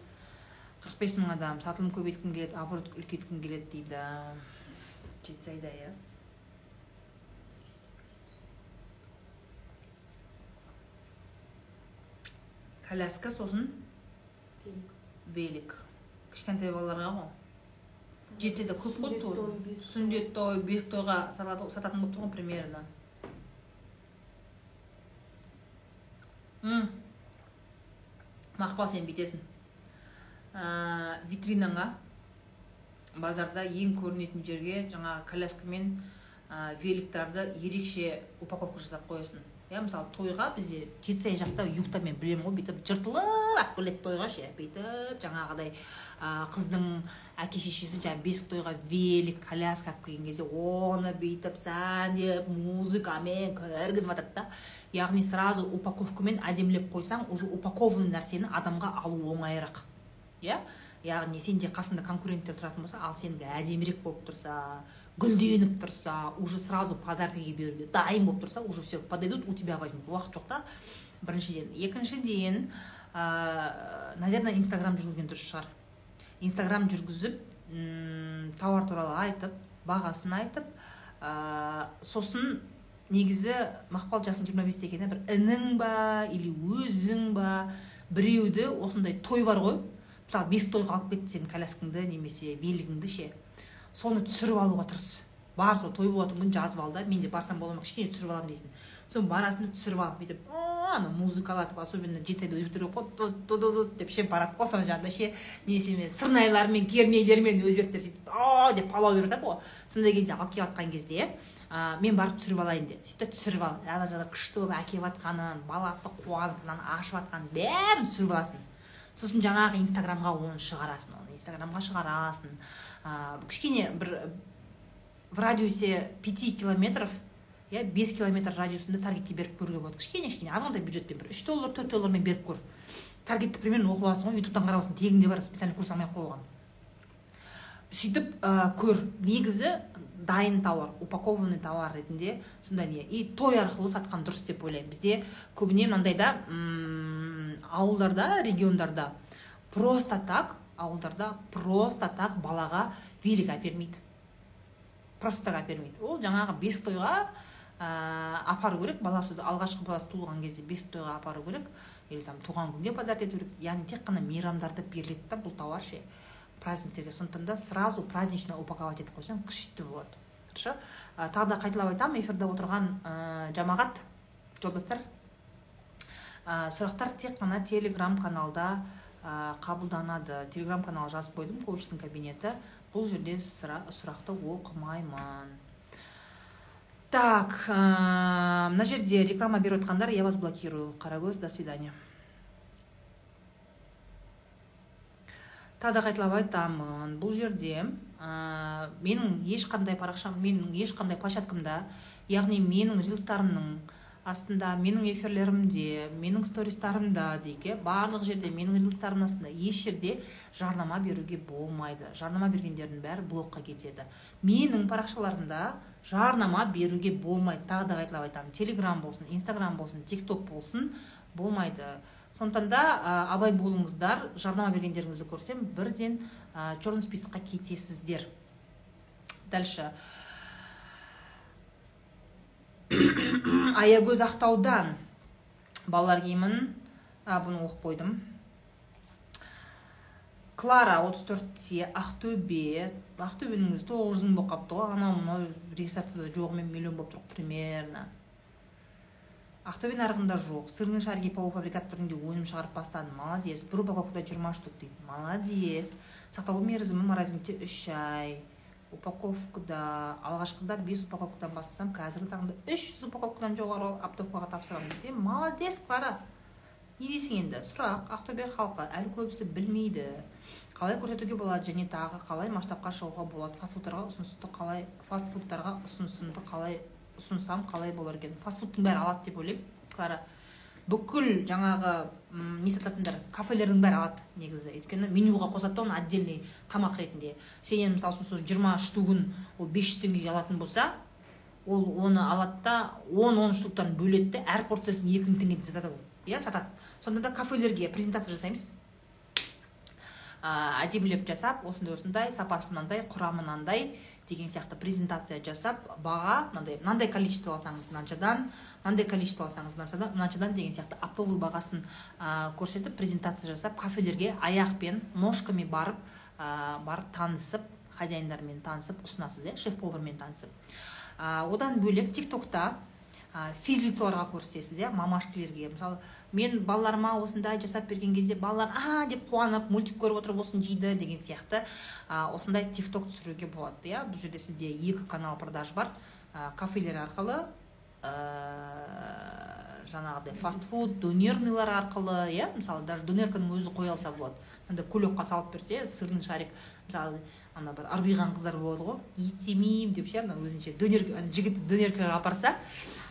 45 мың адам сатылым көбейткім келеді оборот үлкейткім келеді дейді. Жетісайда иә. Коляска сосын? Велик кішкентай балаларға ғой. Жетседе көп қой. Сүндет той бесік тойға сататын болып тұр ғой примерно мақпал сен бүйтесің. Ә, витринаңа базарда ең көрінетін жерге жаңағы коляскамен ә, великтарды ерекше упаковка жасап қоясың. Иә мысалы тойға бізде жетісай жақта юктамен білемін ғой бүйтіп жыртылып алып келеді тойға ше бүйтіп жаңағыдай қыздың әке шешесі жаңағы бесік тойға велик коляска алып келген кезде оны бүйтіп сәндеп музыкамен кіргізіп жатады да. Яғни сразу упаковкамен әдемілеп қойсаң уже упакованный нәрсені адамға алу оңайырақ. Иә? Яғни сенде қасында конкуренттер тұратын болса ал сенікі әдемірек болып тұрса гүлденіп тұрса уже сразу подаркаға беруге дайын болып тұрса уже все подойдут у тебя возьмут. Уақыт жоқ та. Біріншіден. Екіншіден ә, наверное инстаграм жүргізген дұрыс шығар. Инстаграм жүргізіп тауар туралы айтып бағасын айтып ә, сосын негізі мақпал жасың жиырма бесте екен бір інің ба или өзің ба біреуді осындай той бар ғой. Мысалы бес тойға алып кетті сенің коляскаңды немесе велигіңді ше. Соны түсіріп алуға тырыс бар сол той болатын күн жазып ал да мен де барсам бола ма кішкене түсіріп аламын дейсің. Сосын барасың да түсіріп алып бүйтіп ана музыкалатып особенно жетісайда өзбектер көп қой деп ше барады ғой соның жанында ше. Несімен сырнайлармен кернейлермен өзбектер сөйтіп а деп палау беріп жатады ғой сондай кезде алып келіп жатқан кезде мен барып түсіріп алайын деп сөйтіп та түсіріп ал. Ана жақта күшті болып әкеліп жатқанын баласы қуанып мынаны ашып жатқанын бәрін түсіріп аласың. Сосын жаңағы инстаграмға оны шығарасың оны инстаграмға шығарасың. Кішкене бір в радиусе пяти километров иә бес километр радиусында таргетке беріп көруге болады кішкене кішкене азғантай бюджетпен бір үш доллар төрт доллармен беріп көр таргетті примерно оқып аласың ғой ютубтан қарап аласың тегінде бар специально курс алмай ақ қойған. Сөйтіп ә, көр негізі дайын тауар упакованный товар ретінде сондай не. И той арқылы сатқан дұрыс деп ойлаймын. Бізде көбіне мынандайда ауылдарда региондарда просто так ауылдарда просто так балаға велик әпермейді. Просто так әпермейді. Ол жаңағы бес тойға ә, апару керек. Баласы алғашқы баласы туылған кезде бесік тойға апару керек. Или там туған күнде подарок ету керек. Яғни тек қана мейрамдарда беріледі да бұл товар ше. Праздниктерге сондықтан да сразу празднично упаковать етіп қойсаң күшті болады. Хорошо? Ә, тағы да қайталап айтамын эфирде отырған ә, жамағат жолдастар. Ә, сұрақтар тек қана телеграм каналда қабылданады. Телеграм канал жазып қойдым коучтың кабинеті. Бұл жерде сұрақты оқымаймын. Так мына жерде реклама беріп жатқандар я вас блокирую. Қарагөз до свидания. Тағы қайталап айтамын. Бұл жерде ә, менің ешқандай парақшам менің ешқандай площадкамда яғни менің рилстарымның астында менің эфирлерімде менің стористарымда дейік барлық жерде менің рилстарымның астында еш жерде жарнама беруге болмайды. Жарнама бергендердің бәрі блокқа кетеді. Менің парақшаларымда жарнама беруге болмайды. Тағы да қайталап айтамын. Телеграм болсын инстаграм болсын тик ток болсын болмайды. Сондықтан да ә, абай болыңыздар жарнама бергендеріңізді көрсем бірден ә, черный списокқа кетесіздер. Дальше. Аягөз ақтаудан балалар киімін а, бұны оқып қойдым. Клара отыз төртте ақтөбе. Ақтөбенің өзі тоғыз жүз мың болып қалыпты ғой. Анау мынау регистрацияда жоғымен миллион болып тұр примерно. Ақтөбе нарығында жоқ. Сырный шарики полуфабрикат түрінде өнім шығарып бастады молодец. Бір упаковкада жиырма штук дейді. Молодец. Сақталу мерзімі морозильникте үш ай. Упаковкада алғашқыда бес упаковкадан бастасам қазіргі таңда үш жүз упаковкадан жоғары оптовкаға тапсырамын. Дейді молодец клара. Не дейсің енді? Сұрақ. Ақтөбе халқы әлі көбісі білмейді. Қалай көрсетуге болады және тағы қалай масштабқа шығуға болады? Фастфудтарға ұсынысты қалай фастфудтарға ұсынысымды қалай ұсынсам қалай болар екен? Фастфудтың бәрі алады деп ойлаймын клара. Бүкіл жаңағы не сататындар кафелердің бәрі алады негізі. Өйткені менюға қосады да оны отдельный тамақ ретінде. Сенен мысалы сол жиырма штугін ол бес жүз теңгеге алатын болса ол оны алады да он он штуктан бөледі де әр порциясын екі мың теңгеден сатады ол. Иә сатады. Сонда да кафелерге презентация жасаймыз. Ә, әдемілеп жасап осындай осындай сапасы мынандай құрамы мынандай деген сияқты презентация жасап баға мынандай мынандай количество алсаңыз мынаншадан мынандай количество алсаңыз мынаншадан деген сияқты оптовый бағасын ә, көрсетіп презентация жасап кафелерге аяқпен ножками барып ә, барып танысып хозяиндармен танысып ұсынасыз иә шеф повармен танысып. Ә, одан бөлек тик токта ә, физлицоларға көрсетесіз иә мамашкілерге мысалы мен балаларыма осындай жасап берген кезде балалар а деп қуанып мультик көріп отырып осыны жейді деген сияқты ә, осындай тик ток түсіруге болады иә. Бұл жерде сізде екі канал продаж бар ә, кафелер арқылы ә, жаңағыдай фастфуд донерныйлар арқылы иә мысалы даже донерканың өзі қоя алса болады. Андай кулекқа салып берсе сырный шарик мысалы ана бір ырбиған қыздар болады ғой. Ет жемеймін деп ше ана өзінше донер жігітті донеркаға апарса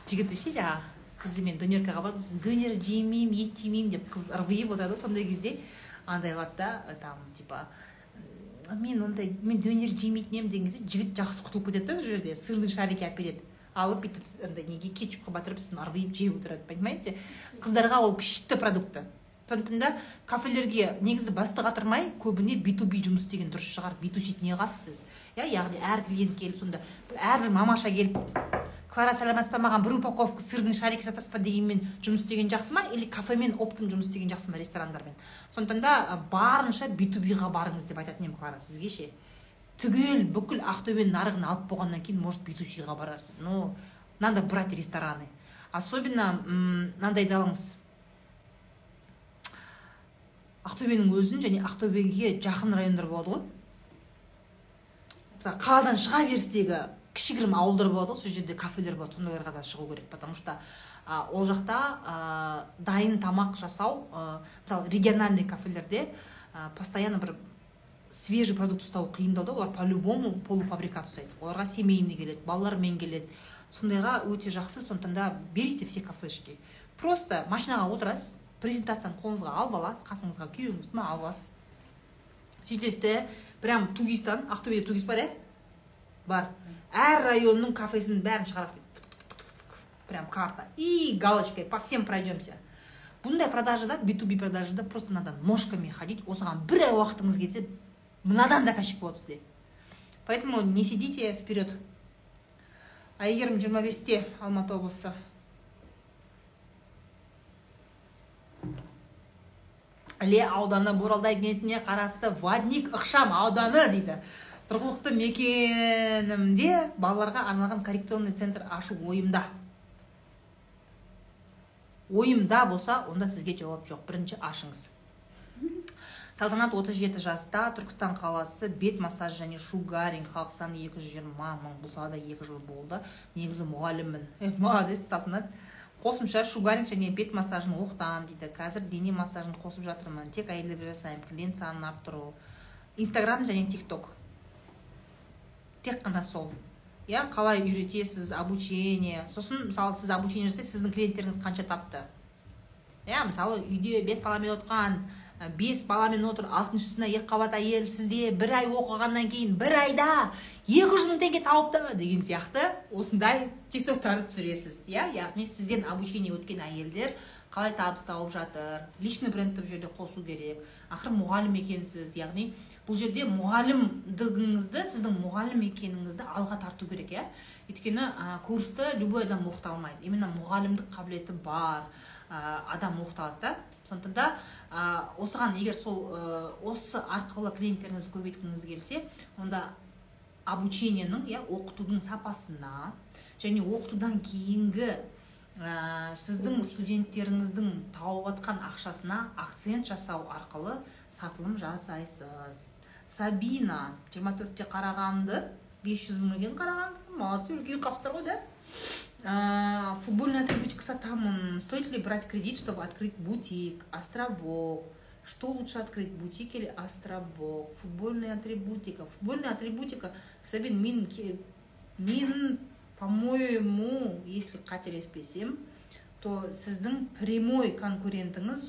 жігіті ше жаңағы қызы мен донеркаға бардым донер жемеймін ет жемеймін деп қыз ырбиып отырады ғой сондай кезде. Андай қылады да там типа мен ондай мен донер жемейтін едім деген кезде жігіт жақсы құтылып кетеді да сол жерде сырный шарики алып береді алып бүйтіп андай неге кетчупқа батырып сосын ырбиып жеп отырады понимаете? Қыздарға ол күшті продукты. Сондықтан да кафелерге негізі басты қатырмай көбіне би ту би жұмыс істеген дұрыс шығар би ту сиді неғасыз иә яғни әр клиент келіп сонда әрбір мамаша келіп клара сәлеметсіз ба маған бір упаковка сырный шарик сатасыз ба? дегенмен жұмыс істеген жақсы ма? Или кафемен оптом жұмыс істеген жақсы ма ресторандармен? Сондықтан да барынша би ту биға барыңыз деп айтатын едім клара сізге ше? Түгел бүкіл ақтөбенің нарығын алып болғаннан кейін может битусиға барарсыз. Но надо брать рестораны. Особенно мынандайды алыңыз ақтөбенің өзін және ақтөбеге жақын райондар болады ғой. Мысалы қаладан шыға берістегі кішігірім ауылдар болады ғой сол жерде кафелер болады сондайларға да шығу керек. Потому что а, ол жақта ә, дайын тамақ жасау ә, мысалы региональный кафелерде ә, постоянно бір свежий продукт ұстау қиындау да олар по любому полуфабрикат ұстайды. Оларға семейный келеді балалармен келеді. Сондайға өте жақсы сондықтан да берите все кафешки. Просто машинаға отырасыз презентацияны қолыңызға алып аласыз қасыңызға күйеуіңізді ма алып аласыз. Сөйтесіз де прям тугистан ақтөбеде тугист бар иә? Бар. Әр районның кафесінің бәрін шығарасыз. Прям карта. И галочкой по всем пройдемся. Бұндай продажада би ту би продажада просто надо ножками ходить. Осыған бір ай уақытыңыз кетсе мынадан заказчик болады сізде поэтому не сидите вперед. Әйгерім жиырма бесте алматы облысы іле ауданы боралдай кентіне қарасты вадник ықшам ауданы дейді. Тұрғылықты мекенімде балаларға арналған коррекционный центр ашу ойымда. Ойымда болса онда сізге жауап жоқ. Бірінші ашыңыз. Салтанат 37 жаста түркістан қаласы бет массаж және шугаринг халық саны 220 мың бұл салада екі жыл болды. Негізі мұғаліммін. Молодец салтанат. Қосымша шугаринг және бет массажын оқытамын дейді. Қазір дене массажын қосып жатырмын. Тек әйелдерге жасаймын. Клиент санын арттыру. Инстаграм және тик ток тек қана сол. Иә қалай үйретесіз обучение. Сосын мысалы сіз обучение жасайсыз сіздің клиенттеріңіз қанша тапты? Иә мысалы үйде бес баламен отқан. Бес баламен отыр алтыншысына екі қабат әйел сізде бір ай оқығаннан кейін бір айда екі жүз мың теңге тауыпты деген сияқты осындай тиктоктарды түсіресіз. Иә яғни сізден обучение өткен әйелдер қалай табыс тауып жатыр личный брендті бұл жерде қосу керек. Ақыры мұғалім екенсіз. Яғни бұл жерде мұғалімдігіңізді сіздің мұғалім екеніңізді алға тарту керек иә. Өйткені курсты любой адам оқыта алмайды. Именно мұғалімдік қабілеті бар адам оқыта алады да. Сондықтан да ә, осыған егер сол ә, осы арқылы клиенттеріңізді көбейткіңіз келсе онда обучениенің иә оқытудың сапасына және оқытудан кейінгі ә, сіздің студенттеріңіздің тауып жатқан ақшасына акцент жасау арқылы сатылым жасайсыз. Сабина 24-те қарағанды 500 мың екен қарағанды. Молодцы үлкейіп қалыпсыздар ғой да? Футбольная атрибутика сатамон. Стоит ли брать кредит, чтобы открыть бутик, островок? Что лучше открыть, бутик или островок? Футбольная атрибутика. Футбольная атрибутика, Сабин, мин, мин, по-моему, если қателеспесем, то сіздің прямой конкурентіңіз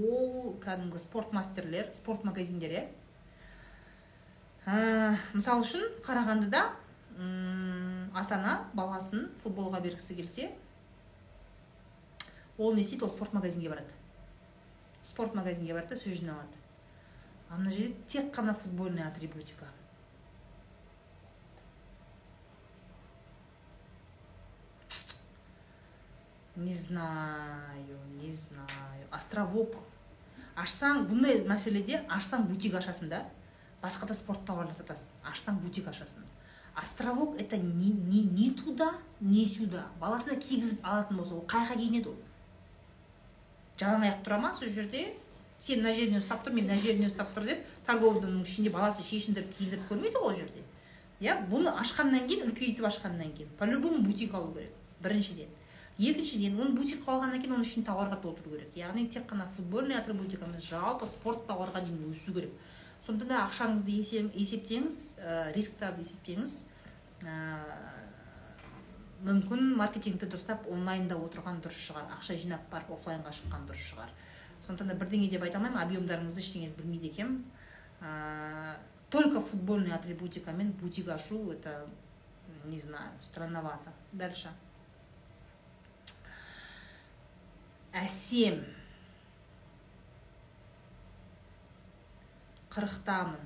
ол кәдімгі спорт магазиндер иә ә, мысалы үшін қарағандыда ата ана баласын футболға бергісі келсе ол не істейді ол спорт магазинге барады. Спорт магазинге барады да жерден алады а мына жерде тек қана футбольная атрибутика. Не знаю не знаю. Островок. Ашсаң бұндай мәселеде ашсаң бутик ашасың да басқа да спорт тауарлар сатасың ашсаң бутик ашасың. Островок это не, не, не туда не сюда. Баласына кигізіп алатын болса ол қай жаққа киінеді ол? Жалаң аяқ тұра ма сол жерде? Сен мына жеріне ұстап тұр мен мына жеріне ұстап тұр деп торговый домның ішінде баласын шешіндіріп киіндіріп көрмейді ғой ол жерде. Иә бұны ашқаннан кейін үлкейтіп ашқаннан кейін. По любому бутик алу керек біріншіден. Екіншіден оны бутикқа алғаннан кейін оның ішін тауарға толтыру керек. Яғни тек қана футбольный атрибутика емес жалпы спорт тауарға дейін өсу керек. Сондықтан да ақшаңызды есептеңіз ә, рисктарды есептеңіз. Ә, мүмкін маркетингті дұрыстап онлайнда отырған дұрыс шығар ақша жинап барып офлайнға шыққан дұрыс шығар. Сондықтан да бірдеңе деп айта алмаймын объемдарыңызды ештеңеңізді білмейді екенмін ә, только футбольный атрибутикамен бутик ашу это не знаю странновато. Дальше. Әсем қырықтамын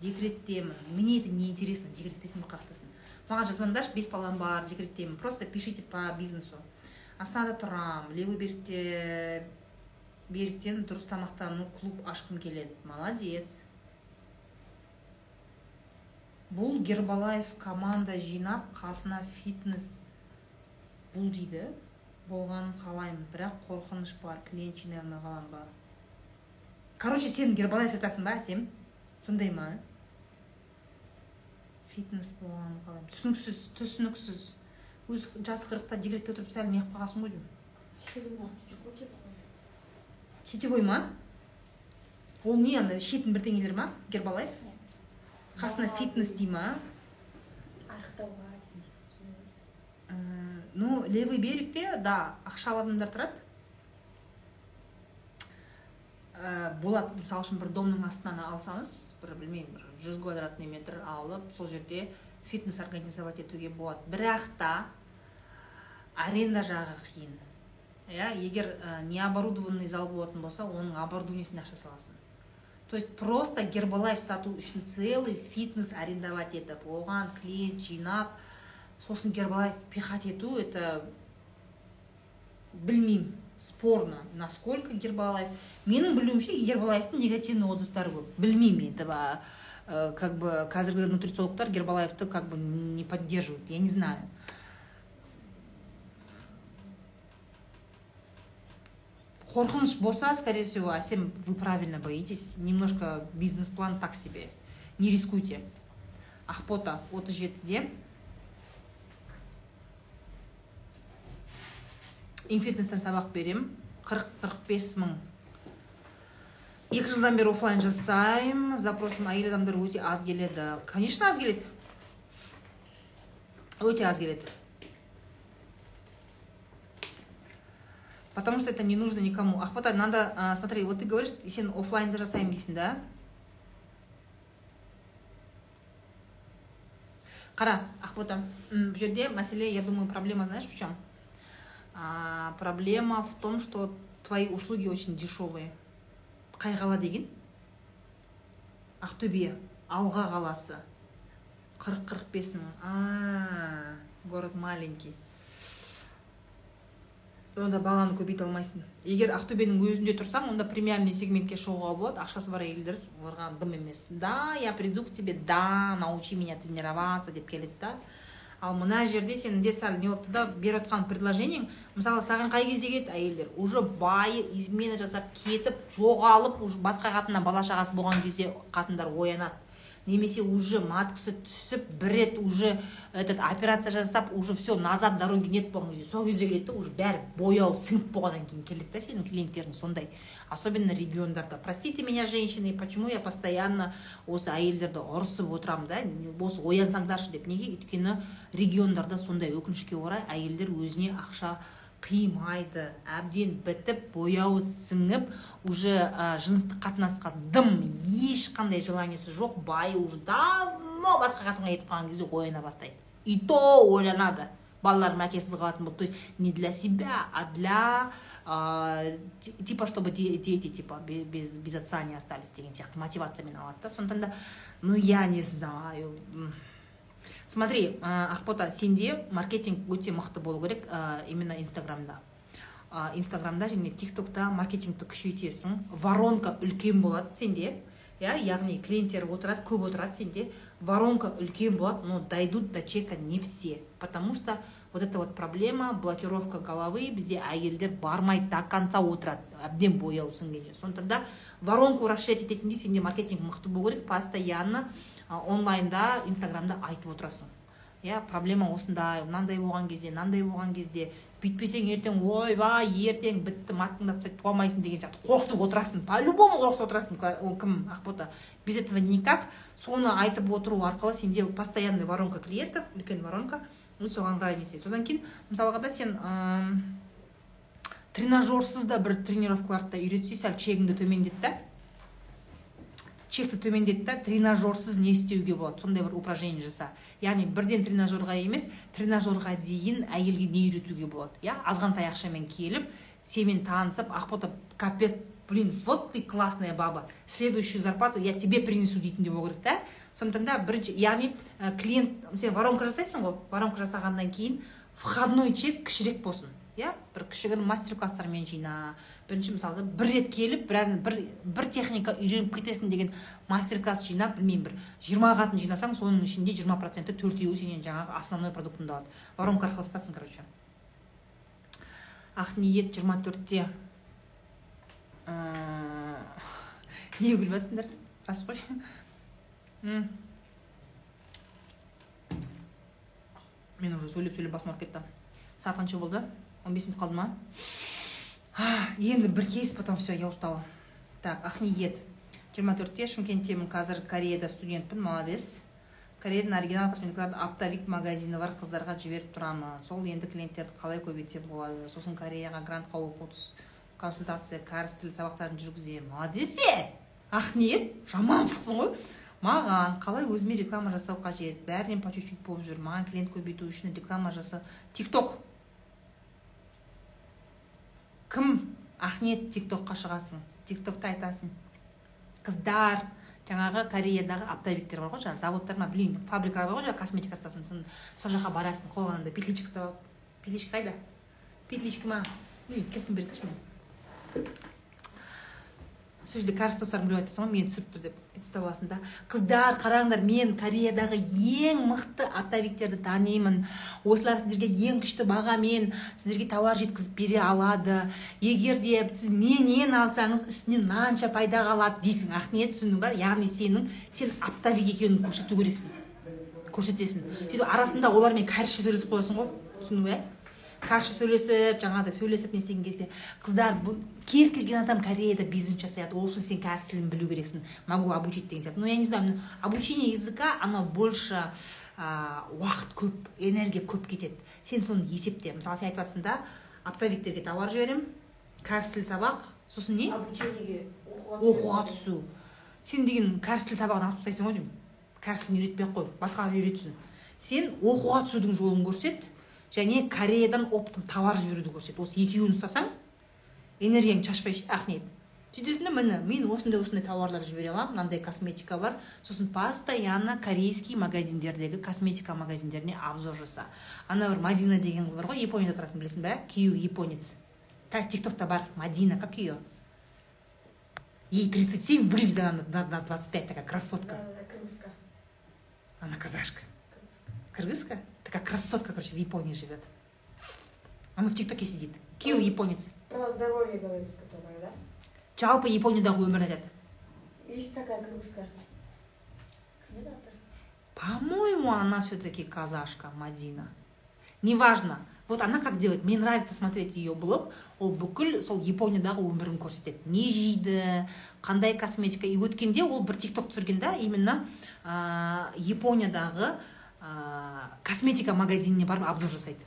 декреттемін. Мне это не интересно декреттесің ба қырықтасың маған жазбаңдаршы бес балам бар декреттемін. Просто пишите по бизнесу. Астанада тұрамын левый берікте беріктен дұрыс тамақтану клуб ашқым келеді. Молодец. Бұл гербалаев команда жинап қасына фитнес бұл дейді. Болғанын қалаймын. Бірақ қорқыныш бар клиент жинай алмай қалам ба? Короче сен гербалаев сатасың ба әсем? Сондай ма? Фитнес болғанын қалаймын түсініксіз түсініксіз. Өз жасы қырықта декретте отырып сәл неғып қалғансың ғой деймін. Сетевой ма? Ол не ана ішетін бірдеңелер ма? Гербалайф? Қасына фитнес дей ма? Арықтауға ну левый берегте да ақшалы адамдар тұрады. Ә, болады мысалы үшін бір домның астынан алсаңыз бір білмеймін бір жүз квадратный метр алып сол жерде фитнес организовать етуге болады. Бірақ та аренда жағы қиын. Иә егер ә, необорудованный зал болатын болса оның оборудованиесіне ақша саласың. То есть просто гербалайф сату үшін целый фитнес арендовать етіп оған клиент жинап сосын гербалайф пихать ету это білмеймін. спорно насколько гербалайф менің білуімше гербалайфтың негативный отзывтары көп білмеймін этого э, как бы қазіргі нутрициологтар гербалайфты как бы не поддерживают я не знаю қорқыныш болса скорее всего әсем вы правильно боитесь немножко бизнес план так себе не рискуйте ақбота отыз жетіде Инфитнестен сабақ берем. Қырық қырық бес мың. Екі жылдан бері оффлайн жасаймын. Запросым әйел адамдар өте аз келеді. Конечно аз келеді. Өте аз келеді. Потому что это не нужно никому. Ақбота надо смотри вот ты говоришь сен оффлайнда жасаймын дейсің да? Қара ақбота бұл жерде мәселе я думаю проблема знаешь в чем а, проблема в том что твои услуги очень дешевые. Қай қала деген ақтөбе алға қаласы. Қырық қырық бес мың. Город маленький. Онда бағаны көбейте алмайсың. Егер ақтөбенің өзінде тұрсаң онда премиальный сегментке шығуға болады. Ақшасы бар әйелдер. Оларға дым емес. Да я приду к тебе да научи меня тренироваться деп келеді да. Ал мына жерде сенің де сәл не болыпты да беріп жатқан предложениең мысалы саған қай кезде келеді әйелдер? Уже байы измена жасап кетіп жоғалып уже басқа қатыннан бала шағасы болған кезде қатындар оянады. Немесе уже маткасы түсіп бір рет уже этот операция жасап уже все назад дороги нет болған кезде сол кезде келеді да уже бәрі бояу сіңіп болғаннан кейін келеді да сенің клиенттерің сондай. Особенно региондарда. Простите меня женщины почему я постоянно осы әйелдерді ұрысып отырамын да? Осы оянсаңдаршы деп. Неге? Өйткені региондарда сондай өкінішке орай әйелдер өзіне ақша қимайды әбден бітіп бояуы сіңіп уже ә, жыныстық қатынасқа дым ешқандай желаниесі жоқ байы уже давно басқа қатынға кетіп қалған кезде ояна бастайды. И то ойланады. Балаларым әкесіз қалатын болды то есть не для себя а для ә, типа чтобы дети типа без, без отца не остались деген сияқты мотивациямен алады да. Сондықтан да ну я не знаю смотри ә, ақбота сенде маркетинг өте мықты болу керек ә, именно инстаграмда. Ә, инстаграмда және тиктокта маркетингті күшейтесің. Воронка үлкен болады сенде иә? Яғни клиенттер отырады көп отырады сенде. Воронка үлкен болады но дойдут до чека не все. Потому что вот эта вот проблема блокировка головы бізде әйелдер бармайды до конца отырады әбден бояуы сіңгенше сондықтан да воронку расширять ететіндей сенде маркетинг мықты болу керек постоянно онлайнда инстаграмда айтып отырасың. Иә проблема осындай мынандай болған кезде мынандай болған кезде. Бүйтпесең ертең ойбай ертең бітті аттың тастайды туа алмайсың деген сияқты. Қорқытып отырасың. По любому қорқытып отырасың ол кім ақбота. Без этого никак. Соны айтып отыру арқылы сенде постоянный воронка клиентов үлкен воронка и соған қарай не істейді. Содан кейін мысалға да сен тренажерсыз да бір тренировкаларды да үйретсе сәл чегіңді төмендет та чекті төмендет та тренажерсыз не істеуге болады. Сондай бір упражнение жаса. Яғни бірден тренажерға емес тренажерға дейін әйелге не үйретуге болады. Иә азғантай ақшамен келіп сенімен танысып ақбота капец блин вот ты классная баба. Следующую зарплату я тебе принесу дейтіндей болу керек та сондықтан да бірінші яғни клиент сен воронка жасайсың ғой. Воронка жасағаннан кейін входной чек кішірек болсын. Иә? бір кішігірім мастер класстармен жина бірінші мысалы бір рет келіп біраз бір, бір техника үйреніп кетесің деген мастер класс жинап білмеймін бір жиырма қатын жинасаң соның ішінде жиырма проценті төртеуі сенен жаңағы основной продуктыңды алады воронка арқылы сатасың короче ақниет жиырма төртте. Неге күліп жатсыңдар рас қой. Мен уже сөйлеп сөйлеп басым ауырып кетті. Сағат қанша болды? Он бес минут қалды ма? Енді бір кейс потом все я устала. Так ақниет жиырма төртте шымкенттемін қазір кореяда студентпін молодец. Кореядан оригинал косметикалардың оптовик магазині бар қыздарға жіберіп тұрамын. Сол енді клиенттерді қалай көбейтсем болады. Сосын кореяға грантқа оқу консультация кәріс тіл сабақтарын жүргіземін. Молодец е ақниет жаман пысықсың ғой. Маған қалай өзіме реклама жасау қажет? Бәрінен по чуть чуть болып жүр. Маған клиент көбейту үшін реклама жасау. Тик ток кім ақниет тик токқа шығасың тик токта айтасың қыздар. Жаңағы кореядағы оптовиктер бар ғой жаңағы заводтар ма білмеймін фабрикалар бар ғой жаңағы косметика сатасың сосын сол жаққа барасың қолыңа андай петличка ұстап алып петличка қайда? Петличка ма? Білмеймін кірпін бере салшы сол жерде кәріс достарың біреу айтасың ғой мені түсіріп тұр деп аласың да. Қыздар қараңдар мен кореядағы ең мықты оптовиктерді танимын. Осылар сіздерге ең күшті бағамен сіздерге тауар жеткізіп бере алады. Егер де сіз менен алсаңыз үстінен мынанша пайда қалады дейсің ақниет түсіндің ба? Яғни сенің сен оптовик екенін көрсету керексің. Көрсетесің. Сөйтіп арасында олармен кәрісше сөйлесіп қоясың ғой түсіндің ба кәрісше сөйлесіп жаңағыдай сөйлесіп не істеген кезде қыздар бұл кез келген адам кореяда бизнес жасайды ол үшін сен кәріс тілін білу керексің могу обучить деген сияқты. Ну я не знаю обучение языка оно больше ә, уақыт көп энергия көп кетеді. Сен соны есепте мысалы сен айтып жатрсың да оптовиктерге товар жіберемін кәріс тіл сабақ сосын не? Обучениеге оқуға түсу. Сен деген кәріс тіл сабағын алып тастайсың ғой деймін. Кәріс тілін үйретпей ақ қой басқаға үйретсін. Сен оқуға түсудің жолын көрсет және кореядан оптом товар жіберуді көрсет осы екеуін ұстасаң энергияң шашпай ше ақниет сөйтесің да міне мен осындай осындай тауарлар жібере аламын. Мынандай косметика бар. Сосын постоянно корейский магазиндердегі косметика магазиндеріне обзор жаса. Ана бір мадина деген қыз бар ғой японияда тұратын білесің ба күйеуі японец. Тик токта бар мадина как ее ей 37 выглядит она на, на 25 такая красотка. Кыргызка она казашка. Кыргызка такая красотка короче в японии живет она в тиктоке сидит. Күйеуі японец. Про здоровье говорит которая да? Жалпы япониядағы өмірін айтады есть такая аты по моему она все таки казашка мадина. Неважно. Вот она как делает. Мне нравится смотреть ее блог. Ол бүкіл сол япониядағы өмірін көрсетеді не жейді қандай косметика. И өткенде ол бір тик ток түсірген да именно ә, япониядағы ә, косметика магазиніне барып обзор жасайды.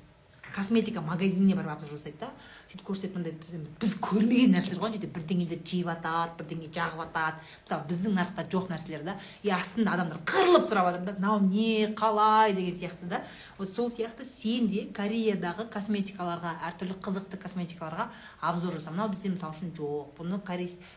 Косметика магазиніне барып обзор жасайды да. Сөйтіп көрсетеді мындай біз, біз көрмеген нәрселер ғой жерде бірдеңелерді жеп жатады бірдеңе жағып жатады мысалы біздің нарықта жоқ нәрселер да. И астында адамдар қырылып сұрап жатыр да мынау не қалай? деген сияқты да. Вот сол сияқты сен де кореядағы косметикаларға әртүрлі қызықты косметикаларға обзор жаса. Мынау бізде мысалы үшін жоқ. Бұны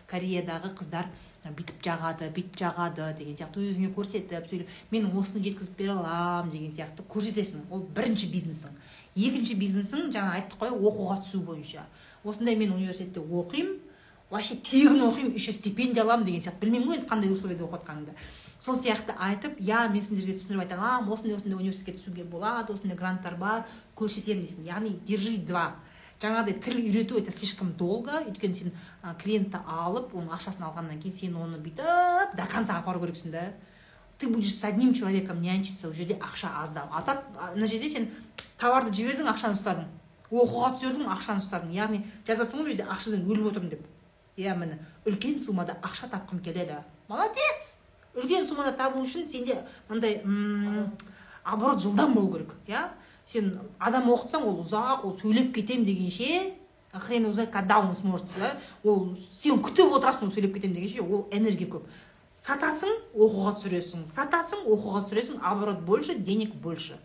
кореядағы қыздар бүйтіп жағады бүйтіп жағады деген сияқты. Өзіңе көрсетіп сөйлеп мен осыны жеткізіп бере аламын деген сияқты. Көрсетесің. Ол бірінші бизнесің. Екінші бизнесің жаңа айттық қой оқуға түсу бойынша. Осындай мен университетте оқимын. Вообще тегін оқимын еще стипендия аламын деген сияқты. Білмеймін ғой енді қандай условияда оқып жатқаныңды сол сияқты айтып иә мен сендерге түсіндіріп айта аламын. Осындай осындай университетке түсуге болады осындай гранттар бар көрсетемін дейсің. Яғни держи два. Жаңағыдай тіл үйрету это слишком долго. Өйткені сен клиентті алып оның ақшасын алғаннан кейін сен оны бүйтіп до конца апару керексің да. Ты будешь с одним человеком нянчиться ол жерде ақша аздау а так мына жерде сен товарды жібердің ақшаны ұстадың. Оқуға түсірдің ақшаны ұстадың. Яғни жазып жатрсың ғой бұл жерде ақшадан өліп отырмын деп. Иә міне. Үлкен суммада ақша тапқым келеді. Молодец! Үлкен суммада табу үшін сенде мынандай оборот жылдам болу керек иә? Сен адам оқытсаң ол ұзақ ол сөйлеп кетемін дегенше хрен узнает когда он сможет да? Ол сен күтіп отырасың ол сөйлеп кетемін дегенше ол энергия көп. Сатасың оқуға түсіресің. Сатасың оқуға түсіресің оборот больше денег больше.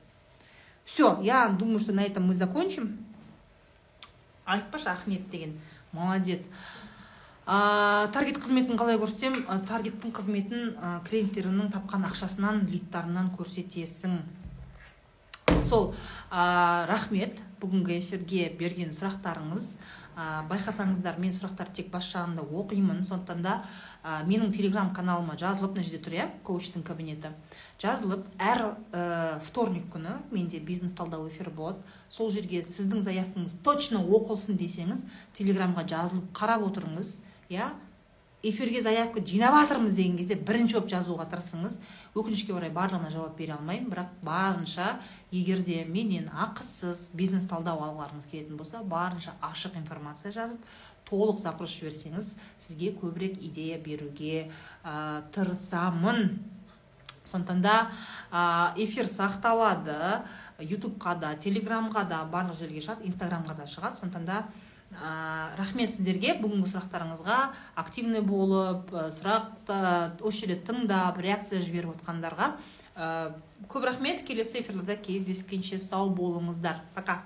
Все я думаю что на этом мы закончим. Айтпашы ахмет деген. Молодец. А, таргет қызметін қалай көрсетсем а, таргеттің қызметін а, клиенттеріңнің тапқан ақшасынан лидтарынан көрсетесің. Сол ә, рахмет бүгінгі эфирге берген сұрақтарыңыз. Ә, байқасаңыздар мен сұрақтарды тек бас жағында оқимын. Сондықтан да ә, менің телеграм каналыма жазылып мына жерде тұр иә коучтың кабинеті. Жазылып әр ә, вторник күні менде бизнес талдау эфирі болады. Сол жерге сіздің заявкаңыз точно оқылсын десеңіз телеграмға жазылып қарап отырыңыз иә. Эфирге заявка жинап жатырмыз деген кезде бірінші болып жазуға тырысыңыз. Өкінішке орай барлығына жауап бере алмаймын. Бірақ барынша егер де менен ақысыз бизнес талдау алғыларыңыз келетін болса барынша ашық информация жазып толық запрос жіберсеңіз сізге көбірек идея беруге ә, тырысамын. Сондықтан да эфир сақталады ютубқа да телеграмға да барлық жерге шығады инстаграмға да шығады. Сондықтан да ә, рахмет сіздерге. Бүгінгі сұрақтарыңызға активный болып ә, сұрақты осы жерде тыңдап реакция жіберіп отқандарға ә, көп рахмет. Келесі эфирлерде кездескенше сау болыңыздар. Пока.